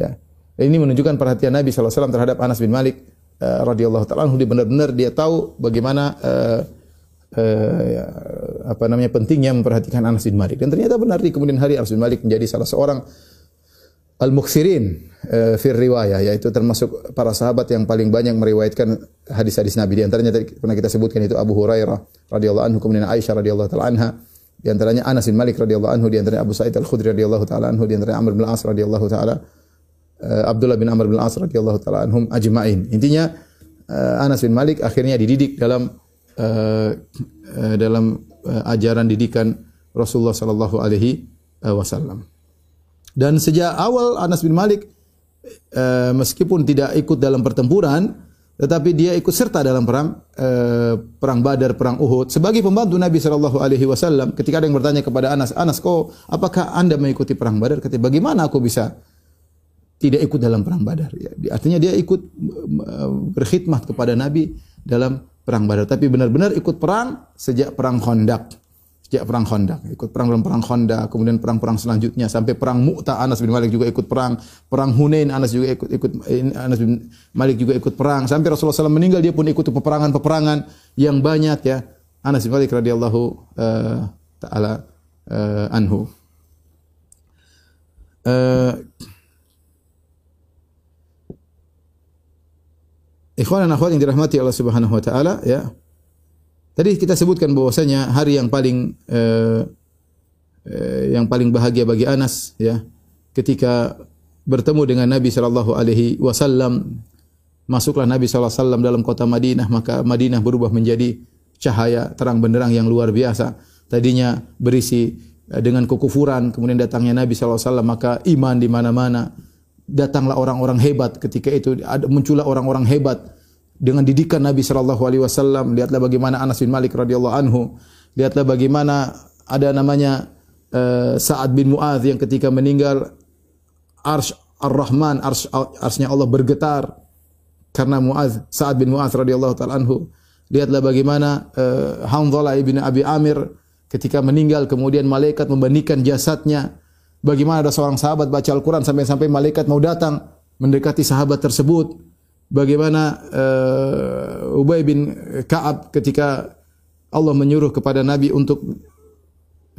[SPEAKER 2] ya. Ini menunjukkan perhatian Nabi Wasallam terhadap Anas bin Malik uh, radhiyallahu taala dia benar-benar dia tahu bagaimana uh, uh, apa namanya pentingnya memperhatikan Anas bin Malik. Dan ternyata benar di kemudian hari Anas bin Malik menjadi salah seorang al-muksirin uh, fir riwayah yaitu termasuk para sahabat yang paling banyak meriwayatkan hadis-hadis Nabi. Di antaranya pernah kita sebutkan itu Abu Hurairah radhiyallahu anhu kemudian Aisyah radhiyallahu taala anha di antaranya Anas bin Malik radhiyallahu anhu di antaranya Abu Sa'id Al-Khudri radhiyallahu taala anhu di antaranya Amr bin As radhiyallahu taala uh, Abdullah bin Amr bin As radhiyallahu taala anhum ajma'in intinya uh, Anas bin Malik akhirnya dididik dalam uh, uh, dalam uh, ajaran didikan Rasulullah sallallahu alaihi wasallam. Dan sejak awal Anas bin Malik uh, meskipun tidak ikut dalam pertempuran tetapi dia ikut serta dalam perang uh, perang Badar, perang Uhud sebagai pembantu Nabi sallallahu alaihi wasallam. Ketika ada yang bertanya kepada Anas, "Anas, kau apakah Anda mengikuti perang Badar?" Kata, "Bagaimana aku bisa tidak ikut dalam perang Badar?" Ya, artinya dia ikut berkhidmat kepada Nabi dalam perang Badar, tapi benar-benar ikut perang sejak perang Khandaq. Sejak perang Khandaq, ikut perang dalam perang Khandaq, kemudian perang-perang selanjutnya sampai perang Mu'tah Anas bin Malik juga ikut perang, perang Hunain Anas juga ikut ikut Anas bin Malik juga ikut perang, sampai Rasulullah SAW meninggal dia pun ikut peperangan-peperangan yang banyak ya. Anas bin Malik radhiyallahu uh, taala uh, anhu. Uh, Ikhwan dan akhwat yang dirahmati Allah Subhanahu wa taala ya. Tadi kita sebutkan bahwasanya hari yang paling eh, eh, yang paling bahagia bagi Anas ya ketika bertemu dengan Nabi sallallahu alaihi wasallam masuklah Nabi sallallahu alaihi wasallam dalam kota Madinah maka Madinah berubah menjadi cahaya terang benderang yang luar biasa. Tadinya berisi eh, dengan kekufuran, kemudian datangnya Nabi sallallahu alaihi wasallam maka iman di mana-mana datanglah orang-orang hebat ketika itu ada muncullah orang-orang hebat dengan didikan Nabi sallallahu alaihi wasallam. Lihatlah bagaimana Anas bin Malik radhiyallahu anhu. Lihatlah bagaimana ada namanya uh, Sa'ad bin Muadz yang ketika meninggal arsy Ar-Rahman arsy Allah bergetar karena Muadz Sa'ad bin Muadz radhiyallahu taala anhu. Lihatlah bagaimana uh, Hanzalah bin Abi Amir ketika meninggal kemudian malaikat membandingkan jasadnya Bagaimana ada seorang sahabat baca Al-Quran sampai-sampai malaikat mau datang mendekati sahabat tersebut. Bagaimana uh, Ubay bin Ka'ab ketika Allah menyuruh kepada Nabi untuk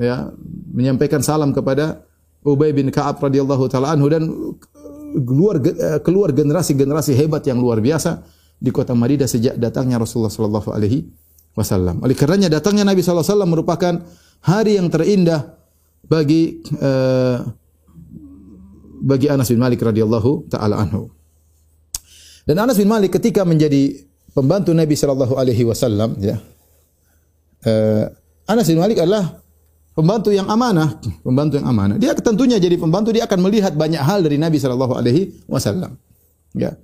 [SPEAKER 2] ya menyampaikan salam kepada Ubay bin Ka'ab radhiyallahu taala anhu dan keluar keluar generasi-generasi hebat yang luar biasa di kota Madinah sejak datangnya Rasulullah sallallahu alaihi wasallam. Oleh karenanya datangnya Nabi sallallahu alaihi wasallam merupakan hari yang terindah bagi uh, bagi Anas bin Malik radhiyallahu taala anhu. Dan Anas bin Malik ketika menjadi pembantu Nabi sallallahu alaihi wasallam ya. Uh, Anas bin Malik adalah pembantu yang amanah, pembantu yang amanah. Dia tentunya jadi pembantu dia akan melihat banyak hal dari Nabi sallallahu alaihi wasallam. Ya.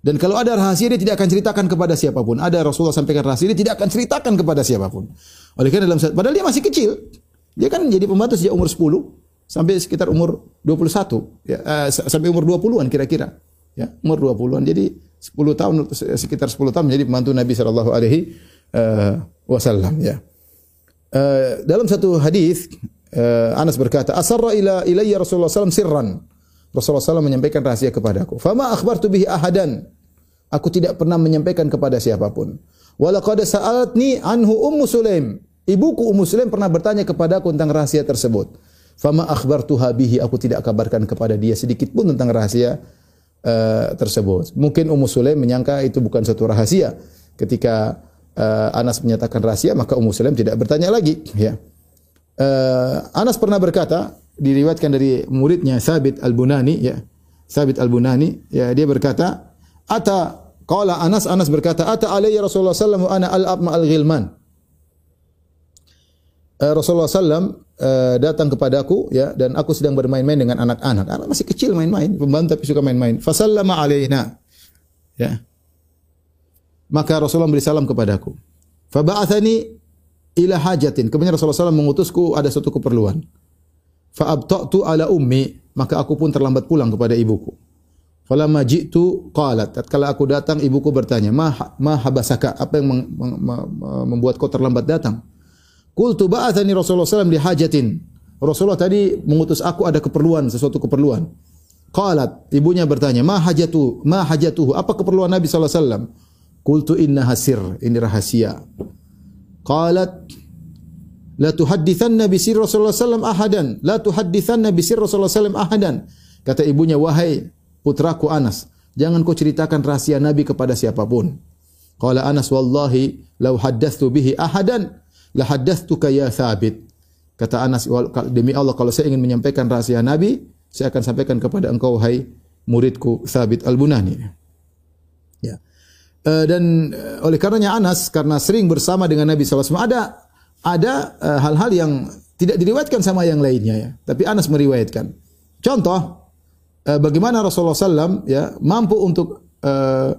[SPEAKER 2] Dan kalau ada rahasia dia tidak akan ceritakan kepada siapa pun. Ada Rasulullah sampaikan rahasia dia tidak akan ceritakan kepada siapa pun. Oleh karena dalam padahal dia masih kecil. Dia kan jadi pembantu sejak umur 10 sampai sekitar umur 21 ya uh, sampai umur 20-an kira-kira. Ya, umur 20-an. Jadi 10 tahun sekitar 10 tahun menjadi pembantu Nabi sallallahu alaihi uh, wasallam ya. Uh, dalam satu hadis uh, Anas berkata, "Asarra ila ilayya Rasulullah sallallahu sirran." Rasulullah SAW menyampaikan rahasia kepadaku. Fama akhbartu bihi ahadan. Aku tidak pernah menyampaikan kepada siapa pun. Walaqad sa'alatni anhu Ummu Sulaim. Ibuku Ummu Sulaim pernah bertanya kepadaku tentang rahasia tersebut. Fama akhbartuha bihi. Aku tidak kabarkan kepada dia sedikit pun tentang rahasia uh, tersebut. Mungkin Ummu Sulaim menyangka itu bukan satu rahasia. Ketika uh, Anas menyatakan rahasia, maka Ummu Sulaim tidak bertanya lagi. Ya. Uh, Anas pernah berkata, diriwayatkan dari muridnya Sabit Al-Bunani ya. Sabit Al-Bunani ya dia berkata, "Ata Qala Anas Anas berkata, "Ata alayya Rasulullah wa ana al-ab ma'al ghilman." Uh, Rasulullah sallam uh, datang kepadaku ya dan aku sedang bermain-main dengan anak-anak. Anak masih kecil main-main, pembantu tapi suka main-main. Fasallama alaina. Ya. Maka Rasulullah beri salam kepadaku. Faba'athani ila hajatin. Kemudian Rasulullah SAW mengutusku ada satu keperluan. Fa'abta'tu ala ummi. Maka aku pun terlambat pulang kepada ibuku. Falamma ji'tu qalat. Tatkala aku datang ibuku bertanya, "Ma ma habasaka? Apa yang membuat kau terlambat datang?" Qultu ba'athani Rasulullah SAW li hajatin. Rasulullah tadi mengutus aku ada keperluan, sesuatu keperluan. Qalat, ibunya bertanya, "Ma hajatu? Ma hajatuhu? Apa keperluan Nabi sallallahu alaihi wasallam?" Qultu inna hasir, ini rahasia. Qalat, "La tuhaddithanna bi sirri Rasulullah sallallahu ahadan, la tuhaddithanna bi sirri Rasulullah sallallahu ahadan." Kata ibunya, "Wahai putraku Anas, jangan kau ceritakan rahasia Nabi kepada siapa pun." Qala Anas, "Wallahi, law haddathtu bihi ahadan, la ya Thabit. Kata Anas, demi Allah kalau saya ingin menyampaikan rahasia Nabi, saya akan sampaikan kepada engkau hai muridku Thabit Al-Bunani. Ya. Uh, dan uh, oleh karenanya Anas karena sering bersama dengan Nabi SAW ada ada hal-hal uh, yang tidak diriwayatkan sama yang lainnya ya. Tapi Anas meriwayatkan. Contoh uh, bagaimana Rasulullah SAW ya mampu untuk uh,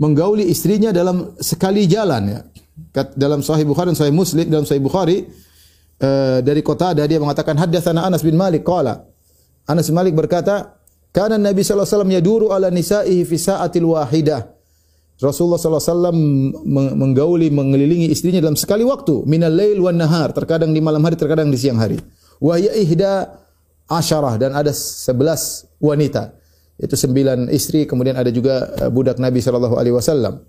[SPEAKER 2] menggauli istrinya dalam sekali jalan ya dalam Sahih Bukhari dan Sahih Muslim dalam Sahih Bukhari uh, dari kota ada dia mengatakan hadatsana Anas bin Malik. Qala Anas bin Malik berkata kana Nabi sallallahu alaihi wasallam yaduru ala nisa'ihi fi sa'atil wahidah Rasulullah sallallahu alaihi wasallam menggauli mengelilingi istrinya dalam sekali waktu minal lail wan nahar terkadang di malam hari terkadang di siang hari. Wa ya ihda asyarah dan ada sebelas wanita. Itu sembilan istri kemudian ada juga eh, budak Nabi sallallahu alaihi wasallam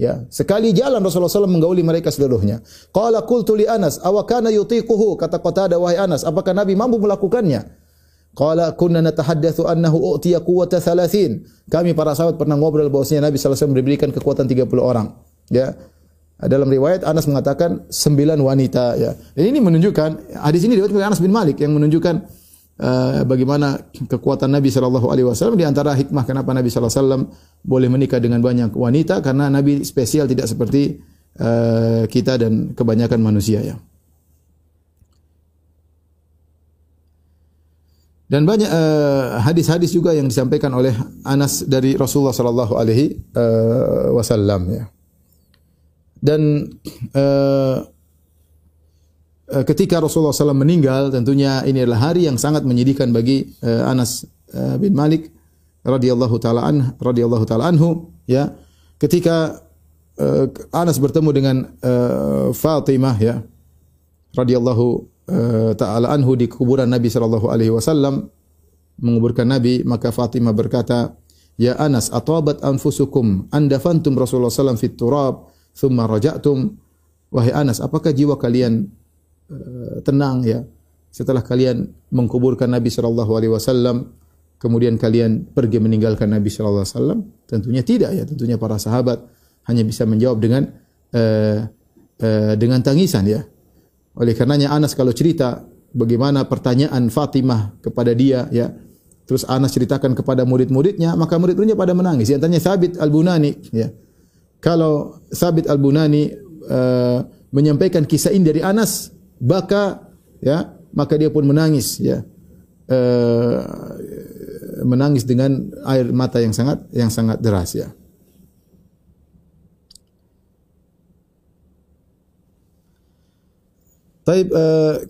[SPEAKER 2] Ya, sekali jalan Rasulullah SAW menggauli mereka seluruhnya. Qala qultu li Anas, aw kana yutiquhu? Kata Qatada wahai Anas, apakah Nabi mampu melakukannya? Qala kunna natahaddatsu annahu utiya quwwata 30. Kami para sahabat pernah ngobrol bahwasanya Nabi sallallahu alaihi wasallam diberikan kekuatan 30 orang. Ya. Dalam riwayat Anas mengatakan 9 wanita ya. Dan ini menunjukkan hadis ini oleh Anas bin Malik yang menunjukkan uh, bagaimana kekuatan Nabi sallallahu alaihi wasallam di antara hikmah kenapa Nabi sallallahu alaihi wasallam boleh menikah dengan banyak wanita karena Nabi spesial tidak seperti uh, kita dan kebanyakan manusia ya. Dan banyak uh, hadis-hadis juga yang disampaikan oleh Anas dari Rasulullah sallallahu alaihi wasallam ya. Dan uh, ketika Rasulullah SAW meninggal, tentunya ini adalah hari yang sangat menyedihkan bagi uh, Anas uh, bin Malik radhiyallahu taala an radhiyallahu taala anhu ya. Ketika uh, Anas bertemu dengan uh, Fatimah ya radhiyallahu uh, taala anhu di kuburan Nabi sallallahu alaihi wasallam menguburkan Nabi maka Fatimah berkata ya Anas atabat anfusukum andafantum Rasulullah sallam fit turab thumma raja'tum. Wahai Anas apakah jiwa kalian tenang ya setelah kalian mengkuburkan Nabi sallallahu alaihi wasallam kemudian kalian pergi meninggalkan Nabi sallallahu alaihi wasallam? Tentunya tidak ya, tentunya para sahabat hanya bisa menjawab dengan uh, uh, dengan tangisan ya. Oleh karenanya Anas kalau cerita bagaimana pertanyaan Fatimah kepada dia ya, terus Anas ceritakan kepada murid-muridnya, maka murid-muridnya pada menangis. Yang tanya Sabit Al-Bunani ya. Kalau Sabit Al-Bunani uh, menyampaikan kisah ini dari Anas, maka ya, maka dia pun menangis ya. Uh, menangis dengan air mata yang sangat yang sangat deras ya. Taib uh,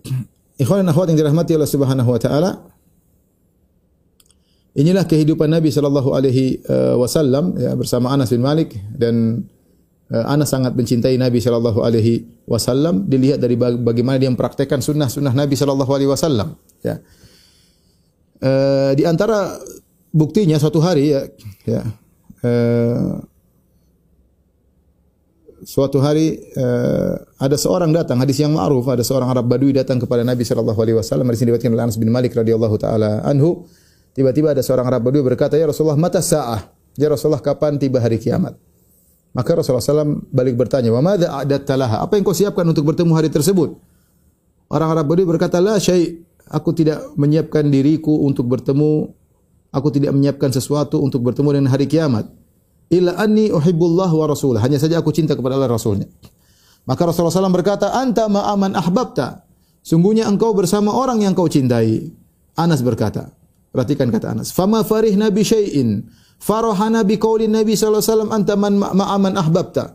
[SPEAKER 2] ikhwan akhwat yang dirahmati Allah Subhanahu wa taala. Inilah kehidupan Nabi sallallahu alaihi uh, wasallam ya bersama Anas bin Malik dan Anas sangat mencintai Nabi sallallahu alaihi wasallam. Dilihat dari bagaimana dia mempraktekkan sunnah-sunnah Nabi sallallahu alaihi wasallam ya. Uh, di antara buktinya suatu hari ya, ya uh, suatu hari ada seorang datang hadis yang ma'ruf ada seorang Arab Badui datang kepada Nabi sallallahu alaihi wasallam. Hadis diriwayatkan oleh Anas bin Malik radhiyallahu taala anhu. Tiba-tiba ada seorang Arab Badui berkata ya Rasulullah mata sa'ah? Ya Rasulullah kapan tiba hari kiamat maka Rasulullah SAW balik bertanya wa madza a'datta laha apa yang kau siapkan untuk bertemu hari tersebut orang Arab Badui berkata la syai' aku tidak menyiapkan diriku untuk bertemu, aku tidak menyiapkan sesuatu untuk bertemu dengan hari kiamat. illa anni uhibbullah wa rasulah. Hanya saja aku cinta kepada Allah Rasulnya. Maka Rasulullah SAW berkata, anta ma'aman ahbabta. Sungguhnya engkau bersama orang yang kau cintai. Anas berkata, perhatikan kata Anas, fama farih nabi syai'in farahana bi nabi sallallahu alaihi wasallam anta man ma'aman ahbabta.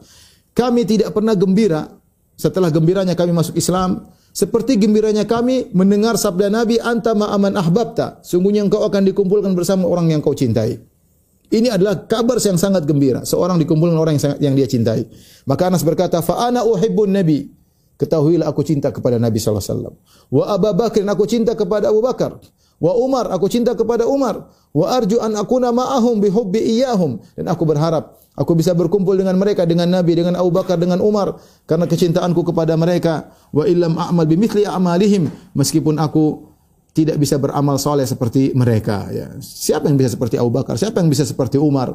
[SPEAKER 2] Kami tidak pernah gembira setelah gembiranya kami masuk Islam seperti gembiranya kami mendengar sabda Nabi anta ma'aman ahbabta. Sungguhnya engkau akan dikumpulkan bersama orang yang kau cintai. Ini adalah kabar yang sangat gembira. Seorang dikumpulkan orang yang, sangat, yang dia cintai. Maka Anas berkata, "Fa uhibbun Nabi." Ketahuilah aku cinta kepada Nabi sallallahu alaihi wasallam. Wa Abu Bakar aku cinta kepada Abu Bakar. Wa Umar aku cinta kepada Umar. Wa arju an akuna ma'ahum bi hubbi iyahum. Dan aku berharap aku bisa berkumpul dengan mereka dengan Nabi, dengan Abu Bakar, dengan Umar karena kecintaanku kepada mereka. Wa illam a'mal bimithli a'malihim meskipun aku tidak bisa beramal soleh seperti mereka. Ya. Siapa yang bisa seperti Abu Bakar? Siapa yang bisa seperti Umar?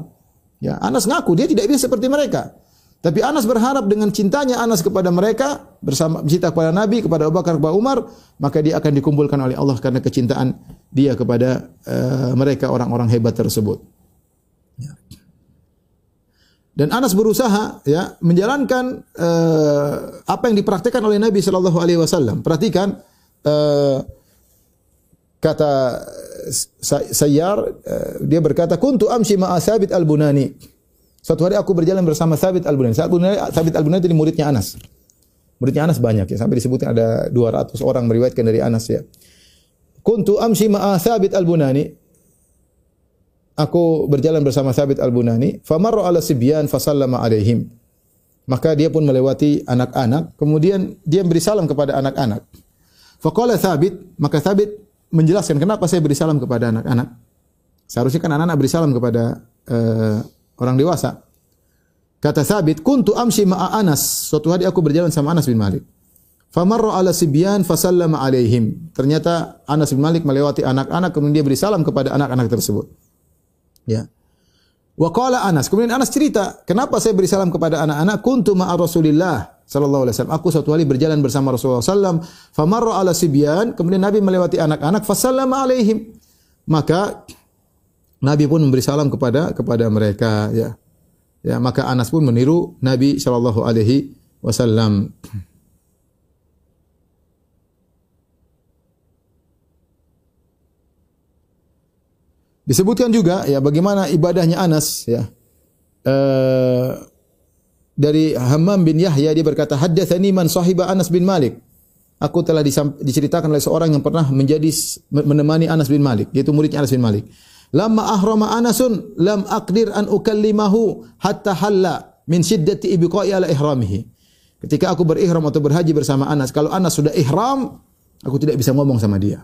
[SPEAKER 2] Ya, Anas ngaku dia tidak bisa seperti mereka. Tapi Anas berharap dengan cintanya Anas kepada mereka bersama cinta kepada Nabi, kepada Abu Bakar, kepada Umar, maka dia akan dikumpulkan oleh Allah karena kecintaan dia kepada uh, mereka orang-orang hebat tersebut. Ya. Dan Anas berusaha ya menjalankan uh, apa yang dipraktikkan oleh Nabi Shallallahu Alaihi Wasallam. Perhatikan uh, kata Sayyar eh, dia berkata kuntu amshi ma'a Sabit al-Bunani. Suatu hari aku berjalan bersama Sabit al-Bunani. Sabit al-Bunani itu muridnya Anas. Muridnya Anas banyak ya, sampai disebutkan ada 200 orang meriwayatkan dari Anas ya. Kuntu amshi ma'a Sabit al-Bunani. Aku berjalan bersama Sabit al-Bunani, famarra ala sibyan fasallama alaihim. Maka dia pun melewati anak-anak, kemudian dia beri salam kepada anak-anak. Faqala Sabit, maka Sabit menjelaskan kenapa saya beri salam kepada anak-anak. Seharusnya kan anak-anak beri salam kepada uh, orang dewasa. Kata Sabit, kuntu amshi ma'a Anas. Suatu hari aku berjalan sama Anas bin Malik. Famarra ala sibyan fasallama alaihim. Ternyata Anas bin Malik melewati anak-anak kemudian dia beri salam kepada anak-anak tersebut. Ya. Wa qala Anas. Kemudian Anas cerita, kenapa saya beri salam kepada anak-anak? Kuntu ma'a Rasulillah sallallahu alaihi wasallam. Aku suatu hari berjalan bersama Rasulullah sallam, famarra ala sibyan, kemudian Nabi melewati anak-anak, fasallama alaihim. Maka Nabi pun memberi salam kepada kepada mereka ya. Ya, maka Anas pun meniru Nabi sallallahu alaihi wasallam. Disebutkan juga ya bagaimana ibadahnya Anas ya. Uh, dari Hammam bin Yahya dia berkata haddatsani man sahiba Anas bin Malik. Aku telah diceritakan oleh seorang yang pernah menjadi menemani Anas bin Malik, yaitu muridnya Anas bin Malik. Lama ahrama Anasun lam aqdir an ukallimahu hatta halla min shiddati ibqa'i ala ihramihi. Ketika aku berihram atau berhaji bersama Anas, kalau Anas sudah ihram, aku tidak bisa ngomong sama dia.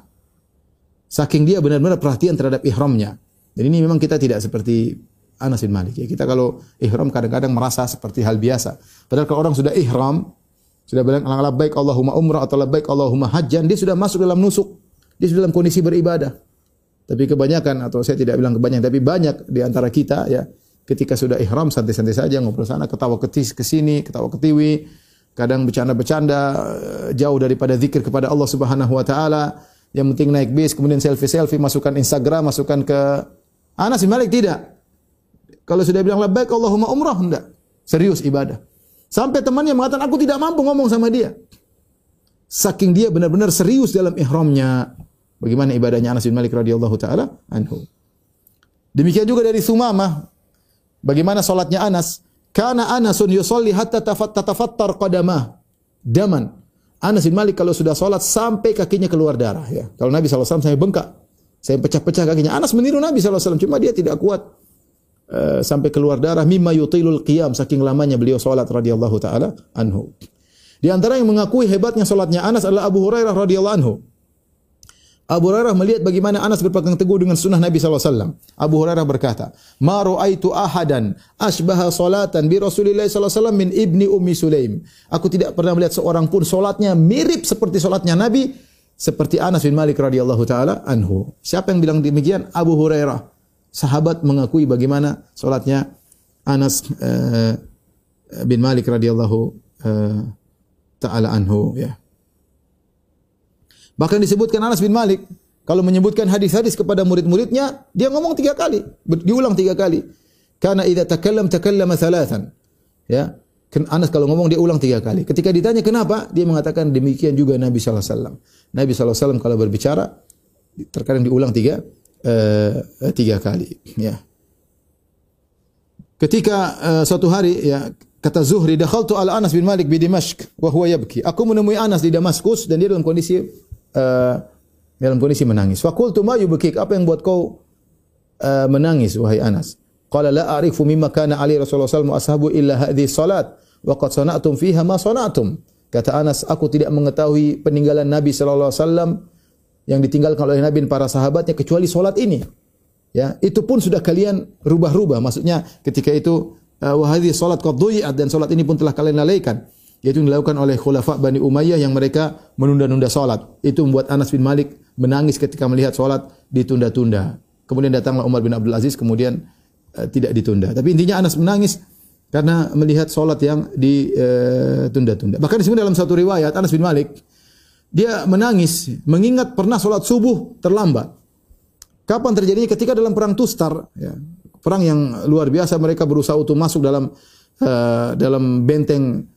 [SPEAKER 2] Saking dia benar-benar perhatian terhadap ihramnya. Dan ini memang kita tidak seperti Anas bin Malik. Ya, kita kalau ihram kadang-kadang merasa seperti hal biasa. Padahal kalau orang sudah ihram, sudah bilang baik Allahumma umrah atau baik Allahumma hajjan, dia sudah masuk dalam nusuk. Dia sudah dalam kondisi beribadah. Tapi kebanyakan atau saya tidak bilang kebanyakan, tapi banyak di antara kita ya ketika sudah ihram santai-santai saja ngobrol sana ketawa ketis ke sini, ketawa ketiwi, kadang bercanda-bercanda eh, jauh daripada zikir kepada Allah Subhanahu wa taala. Yang penting naik bis, kemudian selfie-selfie, masukkan Instagram, masukkan ke Anas bin Malik tidak. Kalau sudah bilang labbaik Allahumma umrah enggak. Serius ibadah. Sampai temannya mengatakan aku tidak mampu ngomong sama dia. Saking dia benar-benar serius dalam ihramnya. Bagaimana ibadahnya Anas bin Malik radhiyallahu taala anhu. Demikian juga dari Sumamah. Bagaimana salatnya Anas? Kana Anasun yusalli hatta tatafattar qadamah daman. Anas bin Malik kalau sudah salat sampai kakinya keluar darah ya. Kalau Nabi SAW saya bengkak. Saya pecah-pecah kakinya. Anas meniru Nabi SAW. Cuma dia tidak kuat uh, sampai keluar darah mimma yutilul qiyam saking lamanya beliau salat radhiyallahu taala anhu. Di antara yang mengakui hebatnya salatnya Anas adalah Abu Hurairah radhiyallahu anhu. Abu Hurairah melihat bagaimana Anas berpegang teguh dengan sunnah Nabi SAW. Abu Hurairah berkata, Ma ru'aitu ahadan asbaha salatan bi Rasulillah SAW min ibni Ummi Sulaim. Aku tidak pernah melihat seorang pun solatnya mirip seperti solatnya Nabi, seperti Anas bin Malik radhiyallahu taala anhu. Siapa yang bilang demikian? Abu Hurairah sahabat mengakui bagaimana solatnya Anas uh, bin Malik radhiyallahu uh, taala anhu ya. Bahkan disebutkan Anas bin Malik kalau menyebutkan hadis-hadis kepada murid-muridnya, dia ngomong tiga kali, diulang tiga kali. Karena idza takallam takallama thalathan. Ya. Anas kalau ngomong dia ulang tiga kali. Ketika ditanya kenapa, dia mengatakan demikian juga Nabi sallallahu alaihi wasallam. Nabi sallallahu alaihi wasallam kalau berbicara terkadang diulang tiga uh, tiga kali, ya. Ketika uh, suatu hari ya kata Zuhri dakhaltu ala Anas bin Malik di Dimashq wa huwa yabki. Aku menemui Anas di Damaskus dan dia dalam kondisi uh, dalam kondisi menangis. Fa qultu ma yubkik? Apa yang buat kau uh, menangis wahai Anas? Qala la a'rifu mimma kana ali Rasulullah sallallahu alaihi wasallam ashabu illa hadhihi salat wa qad sana'tum fiha ma sana'tum. Kata Anas, aku tidak mengetahui peninggalan Nabi wasallam yang ditinggalkan oleh Nabi dan para sahabatnya kecuali salat ini. Ya, itu pun sudah kalian rubah-rubah. Maksudnya ketika itu uh, wahai salat qad dan salat ini pun telah kalian lalaikan. Yaitu dilakukan oleh khulafa Bani Umayyah yang mereka menunda-nunda salat. Itu membuat Anas bin Malik menangis ketika melihat salat ditunda-tunda. Kemudian datanglah Umar bin Abdul Aziz kemudian uh, tidak ditunda. Tapi intinya Anas menangis karena melihat salat yang ditunda-tunda. Uh, Bahkan disebut dalam satu riwayat Anas bin Malik dia menangis mengingat pernah salat subuh terlambat. Kapan terjadinya? Ketika dalam perang Tustar, ya, perang yang luar biasa mereka berusaha untuk masuk dalam uh, dalam benteng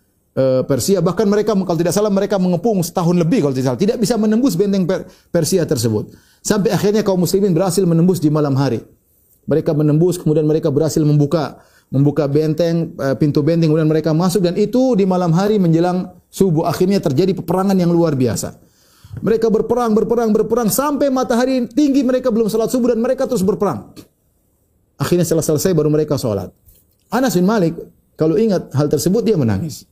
[SPEAKER 2] Persia. Bahkan mereka kalau tidak salah mereka mengepung setahun lebih kalau tidak salah, tidak bisa menembus benteng per Persia tersebut. Sampai akhirnya kaum muslimin berhasil menembus di malam hari. Mereka menembus kemudian mereka berhasil membuka membuka benteng uh, pintu benteng kemudian mereka masuk dan itu di malam hari menjelang subuh akhirnya terjadi peperangan yang luar biasa. Mereka berperang, berperang, berperang sampai matahari tinggi mereka belum salat subuh dan mereka terus berperang. Akhirnya setelah selesai baru mereka salat. Anas bin Malik kalau ingat hal tersebut dia menangis.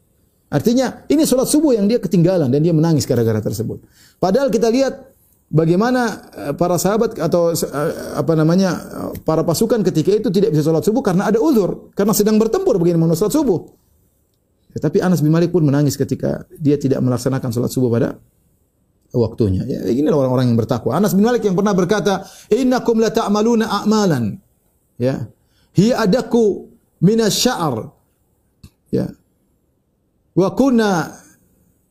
[SPEAKER 2] Artinya ini salat subuh yang dia ketinggalan dan dia menangis gara-gara tersebut. Padahal kita lihat bagaimana eh, para sahabat atau eh, apa namanya eh, para pasukan ketika itu tidak bisa salat subuh karena ada uzur, karena sedang bertempur bagaimana salat subuh. Ya, tapi Anas bin Malik pun menangis ketika dia tidak melaksanakan salat subuh pada waktunya. Ya, inilah orang-orang yang bertakwa. Anas bin Malik yang pernah berkata, "Innakum la ta'maluna a'malan." Ya. Hiya adaku minasya'r. Ya. Wa kunna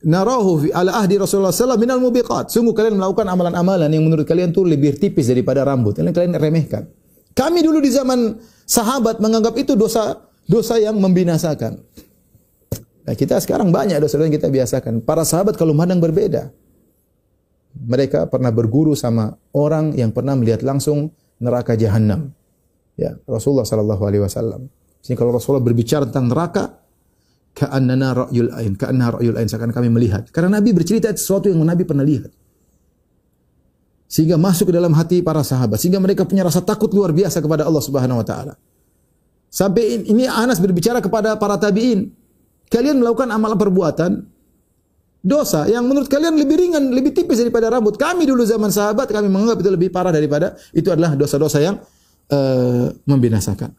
[SPEAKER 2] narahu ala ahdi Rasulullah sallallahu minal mubiqat. Sungguh kalian melakukan amalan-amalan yang menurut kalian tuh lebih tipis daripada rambut. Yang kalian remehkan. Kami dulu di zaman sahabat menganggap itu dosa dosa yang membinasakan. Nah, kita sekarang banyak dosa yang kita biasakan. Para sahabat kalau mandang berbeda mereka pernah berguru sama orang yang pernah melihat langsung neraka jahanam. Ya, Rasulullah sallallahu alaihi wasallam. Jadi kalau Rasulullah berbicara tentang neraka, ka'annana ra'yul ain, ka'anna ra'yul ain, seakan kami melihat. Karena Nabi bercerita sesuatu yang Nabi pernah lihat. Sehingga masuk ke dalam hati para sahabat, sehingga mereka punya rasa takut luar biasa kepada Allah Subhanahu wa taala. Sampai ini Anas berbicara kepada para tabi'in, kalian melakukan amalan perbuatan dosa yang menurut kalian lebih ringan, lebih tipis daripada rambut. Kami dulu zaman sahabat kami menganggap itu lebih parah daripada itu adalah dosa-dosa yang uh, membinasakan.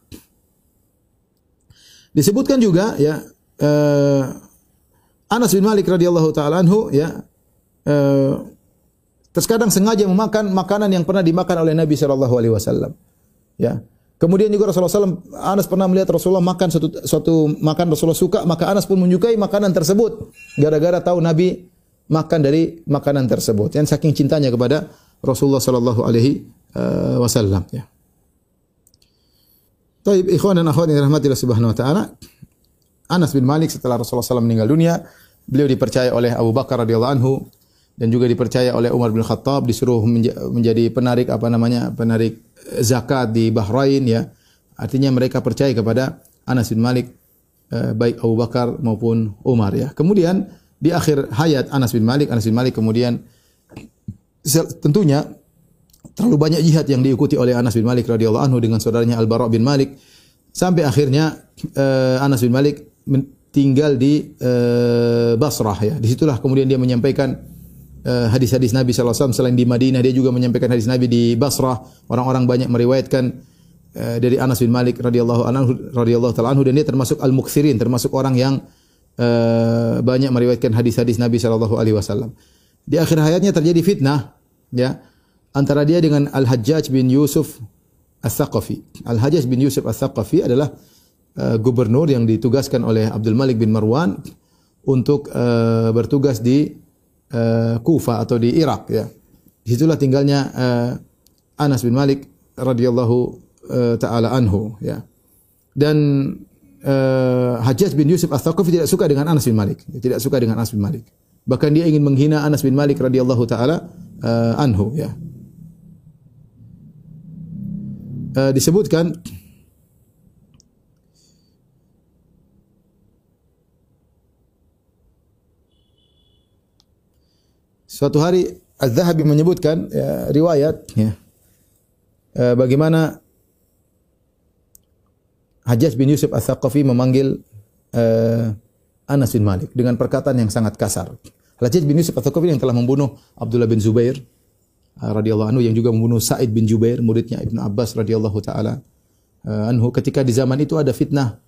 [SPEAKER 2] Disebutkan juga ya uh, Anas bin Malik radhiyallahu taala anhu ya uh, terkadang sengaja memakan makanan yang pernah dimakan oleh Nabi sallallahu alaihi wasallam. Ya. Kemudian juga Rasulullah SAW, Anas pernah melihat Rasulullah makan suatu, suatu makan Rasulullah suka, maka Anas pun menyukai makanan tersebut. Gara-gara tahu Nabi makan dari makanan tersebut. Yang saking cintanya kepada Rasulullah Sallallahu Alaihi eh, Wasallam. Ya. Taib ikhwan dan akhwat yang rahmatillah subhanahu wa ta'ala. Anas bin Malik setelah Rasulullah SAW meninggal dunia, beliau dipercaya oleh Abu Bakar radhiyallahu anhu dan juga dipercaya oleh Umar bin Khattab disuruh menjadi penarik apa namanya penarik zakat di Bahrain ya. Artinya mereka percaya kepada Anas bin Malik eh, baik Abu Bakar maupun Umar ya. Kemudian di akhir hayat Anas bin Malik, Anas bin Malik kemudian tentunya terlalu banyak jihad yang diikuti oleh Anas bin Malik radhiyallahu anhu dengan saudaranya Al Bara bin Malik sampai akhirnya eh, Anas bin Malik tinggal di eh, Basrah ya. Di situlah kemudian dia menyampaikan Eh, hadis-hadis Nabi SAW selain di Madinah dia juga menyampaikan hadis Nabi di Basrah. Orang-orang banyak meriwayatkan uh, dari Anas bin Malik radhiyallahu anhu radhiyallahu taala anhu. Dan dia termasuk al-muksirin termasuk orang yang uh, banyak meriwayatkan hadis-hadis Nabi sallallahu alaihi wasallam. Di akhir hayatnya terjadi fitnah ya antara dia dengan Al-Hajjaj bin Yusuf Al-Thaqafi Al-Hajjaj bin Yusuf Al-Thaqafi adalah uh, gubernur yang ditugaskan oleh Abdul Malik bin Marwan untuk uh, bertugas di uh, Kufa atau di Irak ya. Di situlah tinggalnya uh, Anas bin Malik radhiyallahu uh, taala anhu ya. dan uh, Hajjaj bin Yusuf Al-Thaqafi tidak suka dengan Anas bin Malik, tidak suka dengan Anas bin Malik. Bahkan dia ingin menghina Anas bin Malik radhiyallahu taala uh, anhu ya. Uh, disebutkan suatu hari Az-Zahabi menyebutkan ya, riwayat ya, uh, bagaimana Hajjaj bin Yusuf Al-Thaqafi memanggil uh, Anas bin Malik dengan perkataan yang sangat kasar. Hajjaj bin Yusuf Al-Thaqafi yang telah membunuh Abdullah bin Zubair uh, radhiyallahu anhu yang juga membunuh Sa'id bin Jubair muridnya Ibnu Abbas radhiyallahu taala anhu ketika di zaman itu ada fitnah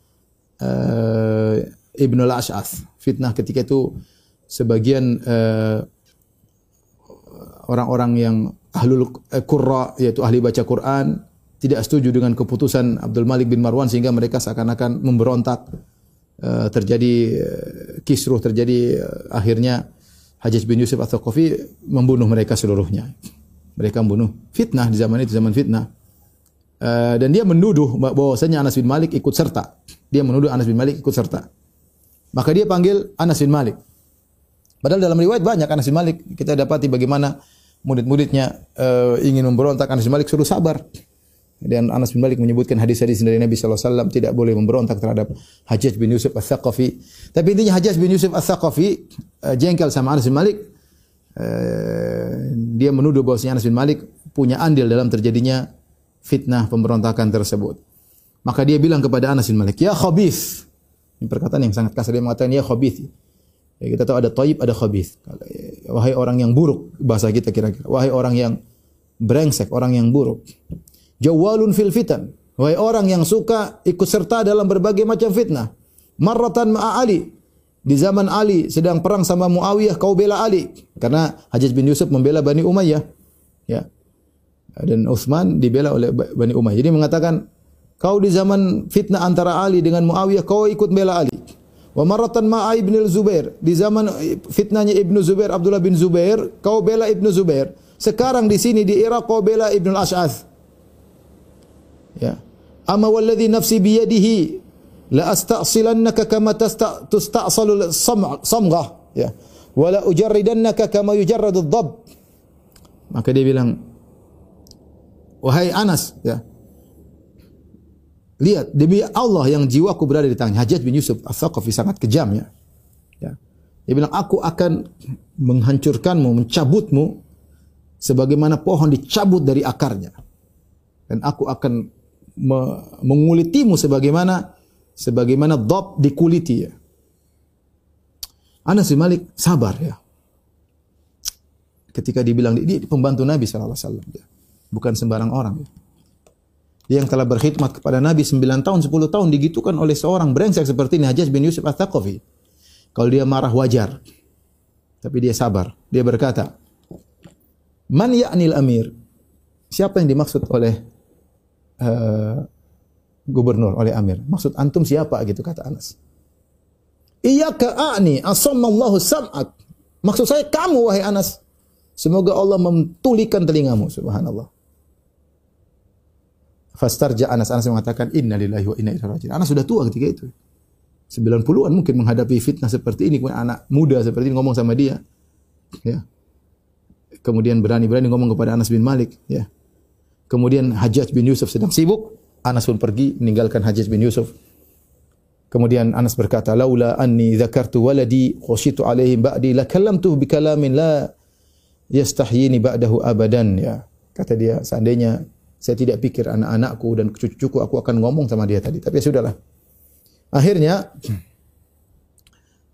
[SPEAKER 2] uh, Ibnu al-Ash'ath. Fitnah ketika itu sebagian uh, orang-orang yang ahlul qurra yaitu ahli baca Quran tidak setuju dengan keputusan Abdul Malik bin Marwan sehingga mereka seakan-akan memberontak uh, terjadi uh, kisruh terjadi akhirnya Hajjaj bin Yusuf atau Kofi membunuh mereka seluruhnya. Mereka membunuh fitnah di zaman itu zaman fitnah. Dan dia menuduh bahwasanya Anas bin Malik ikut serta. Dia menuduh Anas bin Malik ikut serta. Maka dia panggil Anas bin Malik. Padahal dalam riwayat banyak Anas bin Malik kita dapati bagaimana murid-muridnya uh, ingin memberontak Anas bin Malik suruh sabar. Dan Anas bin Malik menyebutkan hadis-hadis dari Nabi sallallahu alaihi wasallam tidak boleh memberontak terhadap Hajjaj bin Yusuf Ats-Tsaqafi. Tapi intinya Hajjaj bin Yusuf Ats-Tsaqafi uh, jengkel sama Anas bin Malik. Uh, dia menuduh bahwasanya Anas bin Malik punya andil dalam terjadinya fitnah pemberontakan tersebut. Maka dia bilang kepada Anas bin Malik, "Ya khabith." Ini perkataan yang sangat kasar dia mengatakan, "Ya khabith." Ya, kita tahu ada thayyib, ada khabith. Wahai orang yang buruk bahasa kita kira-kira. Wahai orang yang brengsek, orang yang buruk jawalun fil fitan. Wahai orang yang suka ikut serta dalam berbagai macam fitnah. Marratan ma'a Ali. Di zaman Ali sedang perang sama Muawiyah, kau bela Ali. Karena Hajjaj bin Yusuf membela Bani Umayyah. Ya. Dan Uthman dibela oleh Bani Umayyah. Jadi mengatakan, kau di zaman fitnah antara Ali dengan Muawiyah, kau ikut bela Ali. Wa marratan ma'a Ibn Zubair. Di zaman fitnahnya Ibnu Zubair, Abdullah bin Zubair, kau bela Ibnu Zubair. Sekarang di sini di Irak kau bela Ibnu Al-Ash'ath. Ya. Amma walladhi nafsi biyadihi la asta'silannaka kama tusta'salu samghah ya. Wala ujarridannaka kama yujarradu dhab. Maka dia bilang wahai Anas ya. Lihat demi Allah yang jiwaku berada di tangan Hajjaj bin Yusuf Al-Thaqafi sangat kejam ya. ya. Dia bilang aku akan menghancurkanmu, mencabutmu sebagaimana pohon dicabut dari akarnya. Dan aku akan me mengulitimu sebagaimana sebagaimana dhab dikuliti ya. Anas bin Malik sabar ya. Ketika dibilang dia pembantu Nabi sallallahu alaihi wasallam ya. Bukan sembarang orang ya. Yang telah berkhidmat kepada Nabi 9 tahun, 10 tahun digitukan oleh seorang brengsek seperti ini Hajjaj bin Yusuf At-Taqafi. Kalau dia marah wajar. Tapi dia sabar. Dia berkata, "Man ya'nil amir?" Siapa yang dimaksud oleh uh, gubernur oleh Amir. Maksud antum siapa gitu kata Anas. Iya ka'ani asammallahu sam'ak. Maksud saya kamu wahai Anas. Semoga Allah memtulikan telingamu subhanallah. Fastarja Anas Anas mengatakan inna lillahi wa inna ilaihi raji'un. Anas sudah tua ketika itu. 90-an mungkin menghadapi fitnah seperti ini, kemudian anak muda seperti ini ngomong sama dia. Ya. Kemudian berani-berani ngomong kepada Anas bin Malik, ya. Kemudian Hajjaj bin Yusuf sedang sibuk, Anas pun pergi meninggalkan Hajjaj bin Yusuf. Kemudian Anas berkata, "Laula anni dzakartu waladi khashitu alaihim ba'di la kallamtuhu bi kalamin la yastahyini ba'dahu abadan." Ya. Kata dia, seandainya saya tidak pikir anak-anakku dan cucu-cucuku aku akan ngomong sama dia tadi. Tapi ya sudahlah. Akhirnya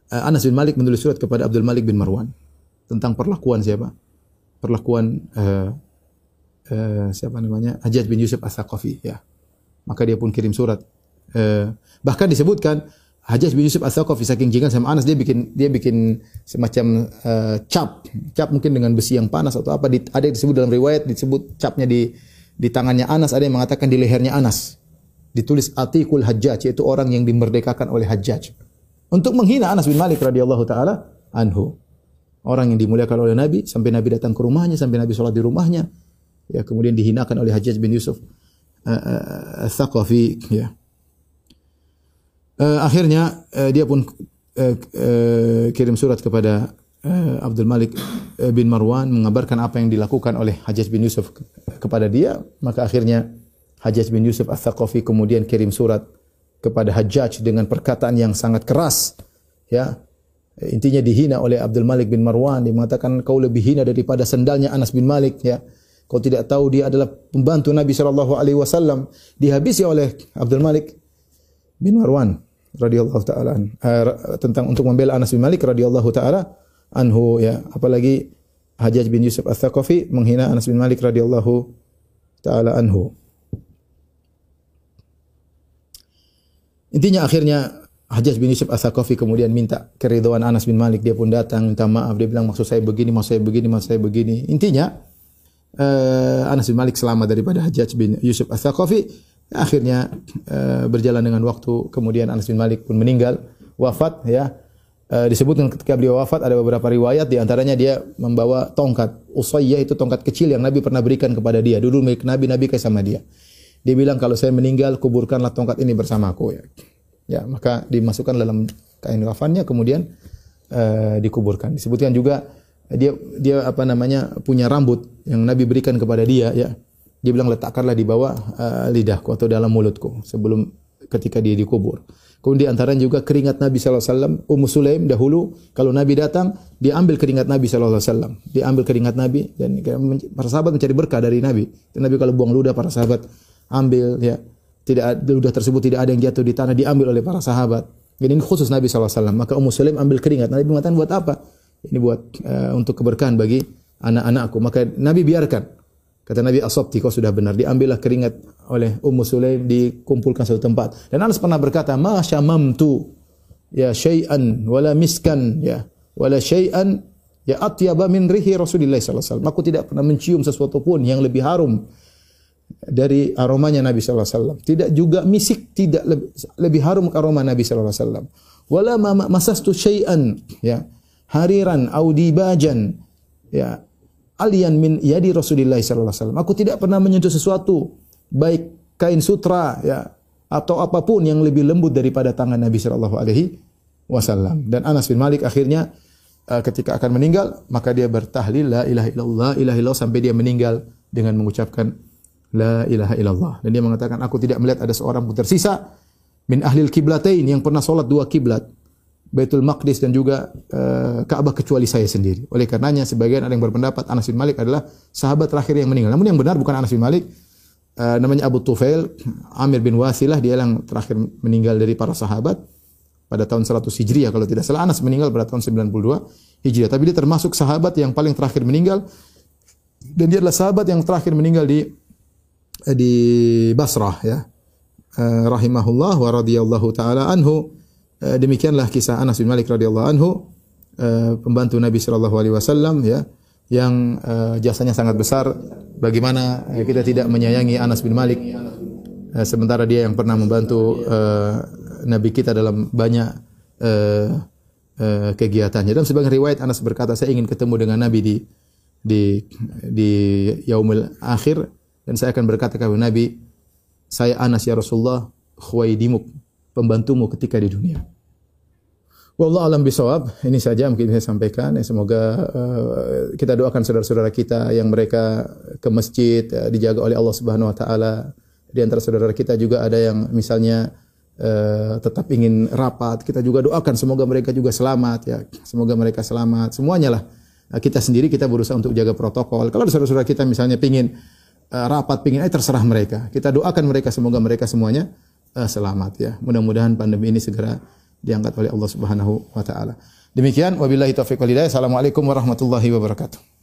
[SPEAKER 2] Anas bin Malik menulis surat kepada Abdul Malik bin Marwan tentang perlakuan siapa? Perlakuan uh, uh, siapa namanya Hajjaj bin Yusuf As-Saqafi ya. Maka dia pun kirim surat. Uh, bahkan disebutkan Hajjaj bin Yusuf As-Saqafi saking jengkel sama Anas dia bikin dia bikin semacam uh, cap, cap mungkin dengan besi yang panas atau apa di, ada yang disebut dalam riwayat disebut capnya di di tangannya Anas ada yang mengatakan di lehernya Anas. Ditulis Atikul Hajjaj yaitu orang yang dimerdekakan oleh Hajjaj. Untuk menghina Anas bin Malik radhiyallahu taala anhu. Orang yang dimuliakan oleh Nabi sampai Nabi datang ke rumahnya sampai Nabi sholat di rumahnya ya kemudian dihinakan oleh Hajjaj bin Yusuf uh, uh, Thaqafi ya Uh, akhirnya dia pun kirim surat kepada uh, Abdul Malik uh, bin Marwan mengabarkan apa yang dilakukan oleh Hajjaj bin Yusuf ke kepada dia. Maka akhirnya Hajjaj bin Yusuf Al-Thaqafi kemudian kirim surat kepada Hajjaj dengan perkataan yang sangat keras. Ya, intinya dihina oleh Abdul Malik bin Marwan. Dia mengatakan kau lebih hina daripada sendalnya Anas bin Malik. Ya, kau tidak tahu dia adalah pembantu Nabi Shallallahu Alaihi Wasallam. Dihabisi oleh Abdul Malik bin Marwan radhiyallahu taala uh, tentang untuk membela Anas bin Malik radhiyallahu taala anhu ya. Apalagi Hajjaj bin Yusuf Ats-Tsaqafi menghina Anas bin Malik radhiyallahu taala anhu. Intinya akhirnya Hajjaj bin Yusuf Ats-Tsaqafi kemudian minta keridhaan Anas bin Malik. Dia pun datang minta maaf. Dia bilang maksud saya begini maksud saya begini maksud saya begini. Intinya uh, Anas bin Malik selamat daripada Hajjaj bin Yusuf Ats-Tsaqafi Akhirnya uh, berjalan dengan waktu, kemudian Anas bin Malik pun meninggal, wafat ya. Uh, disebutkan ketika beliau wafat ada beberapa riwayat di antaranya dia membawa tongkat. Usayyah itu tongkat kecil yang Nabi pernah berikan kepada dia. Dulu milik Nabi, Nabi kasih sama dia. Dia bilang kalau saya meninggal kuburkanlah tongkat ini bersamaku ya. Ya, maka dimasukkan dalam kain kafannya kemudian uh, dikuburkan. Disebutkan juga dia dia apa namanya punya rambut yang Nabi berikan kepada dia ya dia bilang letakkanlah di bawah uh, lidahku atau dalam mulutku sebelum ketika dia dikubur. Kemudian di antaranya juga keringat Nabi sallallahu alaihi wasallam. Ummu Sulaim dahulu kalau Nabi datang, dia ambil keringat Nabi sallallahu alaihi wasallam. Dia ambil keringat Nabi dan para sahabat mencari berkah dari Nabi. Dan Nabi kalau buang ludah para sahabat ambil ya. Tidak ludah tersebut tidak ada yang jatuh di tanah diambil oleh para sahabat. Jadi ini khusus Nabi sallallahu alaihi wasallam. Maka Ummu Sulaim ambil keringat. Nabi mengatakan buat apa? Ini buat uh, untuk keberkahan bagi anak-anakku. Maka Nabi biarkan Kata Nabi Asabti, kau sudah benar. Diambillah keringat oleh Ummu Sulaim, dikumpulkan satu tempat. Dan Anas pernah berkata, Ma syamamtu ya syai'an wala miskan ya wala syai'an ya atyaba min rihi Rasulullah sallallahu alaihi wasallam. Aku tidak pernah mencium sesuatu pun yang lebih harum dari aromanya Nabi sallallahu alaihi wasallam. Tidak juga misik, tidak lebih, lebih harum aroma Nabi sallallahu alaihi wasallam. Wala ma masastu syai'an ya hariran au dibajan ya alian min yadi Rasulullah sallallahu alaihi wasallam. Aku tidak pernah menyentuh sesuatu baik kain sutra ya atau apa pun yang lebih lembut daripada tangan Nabi sallallahu alaihi wasallam. Dan Anas bin Malik akhirnya uh, ketika akan meninggal maka dia bertahlil la ilaha illallah ilaha illallah sampai dia meninggal dengan mengucapkan la ilaha illallah. Dan dia mengatakan aku tidak melihat ada seorang pun tersisa min ahlil kiblatain yang pernah solat dua kiblat Baitul Maqdis dan juga uh, Ka'bah kecuali saya sendiri. Oleh karenanya sebagian ada yang berpendapat Anas bin Malik adalah sahabat terakhir yang meninggal. Namun yang benar bukan Anas bin Malik, uh, namanya Abu Tufail, Amir bin Wasilah dia yang terakhir meninggal dari para sahabat pada tahun 100 Hijriah kalau tidak salah Anas meninggal pada tahun 92 Hijriah. Tapi dia termasuk sahabat yang paling terakhir meninggal dan dia adalah sahabat yang terakhir meninggal di di Basrah ya. Uh, rahimahullah wa radhiyallahu taala anhu Eh, demikianlah kisah Anas bin Malik radhiyallahu anhu eh, pembantu Nabi sallallahu alaihi wasallam ya yang eh, jasanya sangat besar bagaimana kita tidak menyayangi Anas bin Malik sementara dia yang pernah membantu Nabi kita dalam banyak kegiatannya. Dalam sebagian riwayat Anas berkata, saya ingin ketemu dengan Nabi di di di yaumul akhir dan saya akan berkata kepada Nabi, saya Anas ya Rasulullah, khuwaidimuk pembantumu ketika di dunia. Wallah alam bisawab. Ini saja mungkin saya sampaikan. Ya, semoga uh, kita doakan saudara-saudara kita yang mereka ke masjid uh, dijaga oleh Allah Subhanahu wa taala. Di antara saudara kita juga ada yang misalnya uh, tetap ingin rapat. Kita juga doakan semoga mereka juga selamat ya. Semoga mereka selamat. Semuanya lah. Uh, kita sendiri kita berusaha untuk jaga protokol. Kalau saudara-saudara kita misalnya pingin uh, rapat, pingin eh terserah mereka. Kita doakan mereka semoga mereka semuanya uh, selamat ya. Mudah-mudahan pandemi ini segera diangkat oleh Allah Subhanahu wa taala. Demikian wabillahi taufiq walhidayah. Assalamualaikum warahmatullahi wabarakatuh.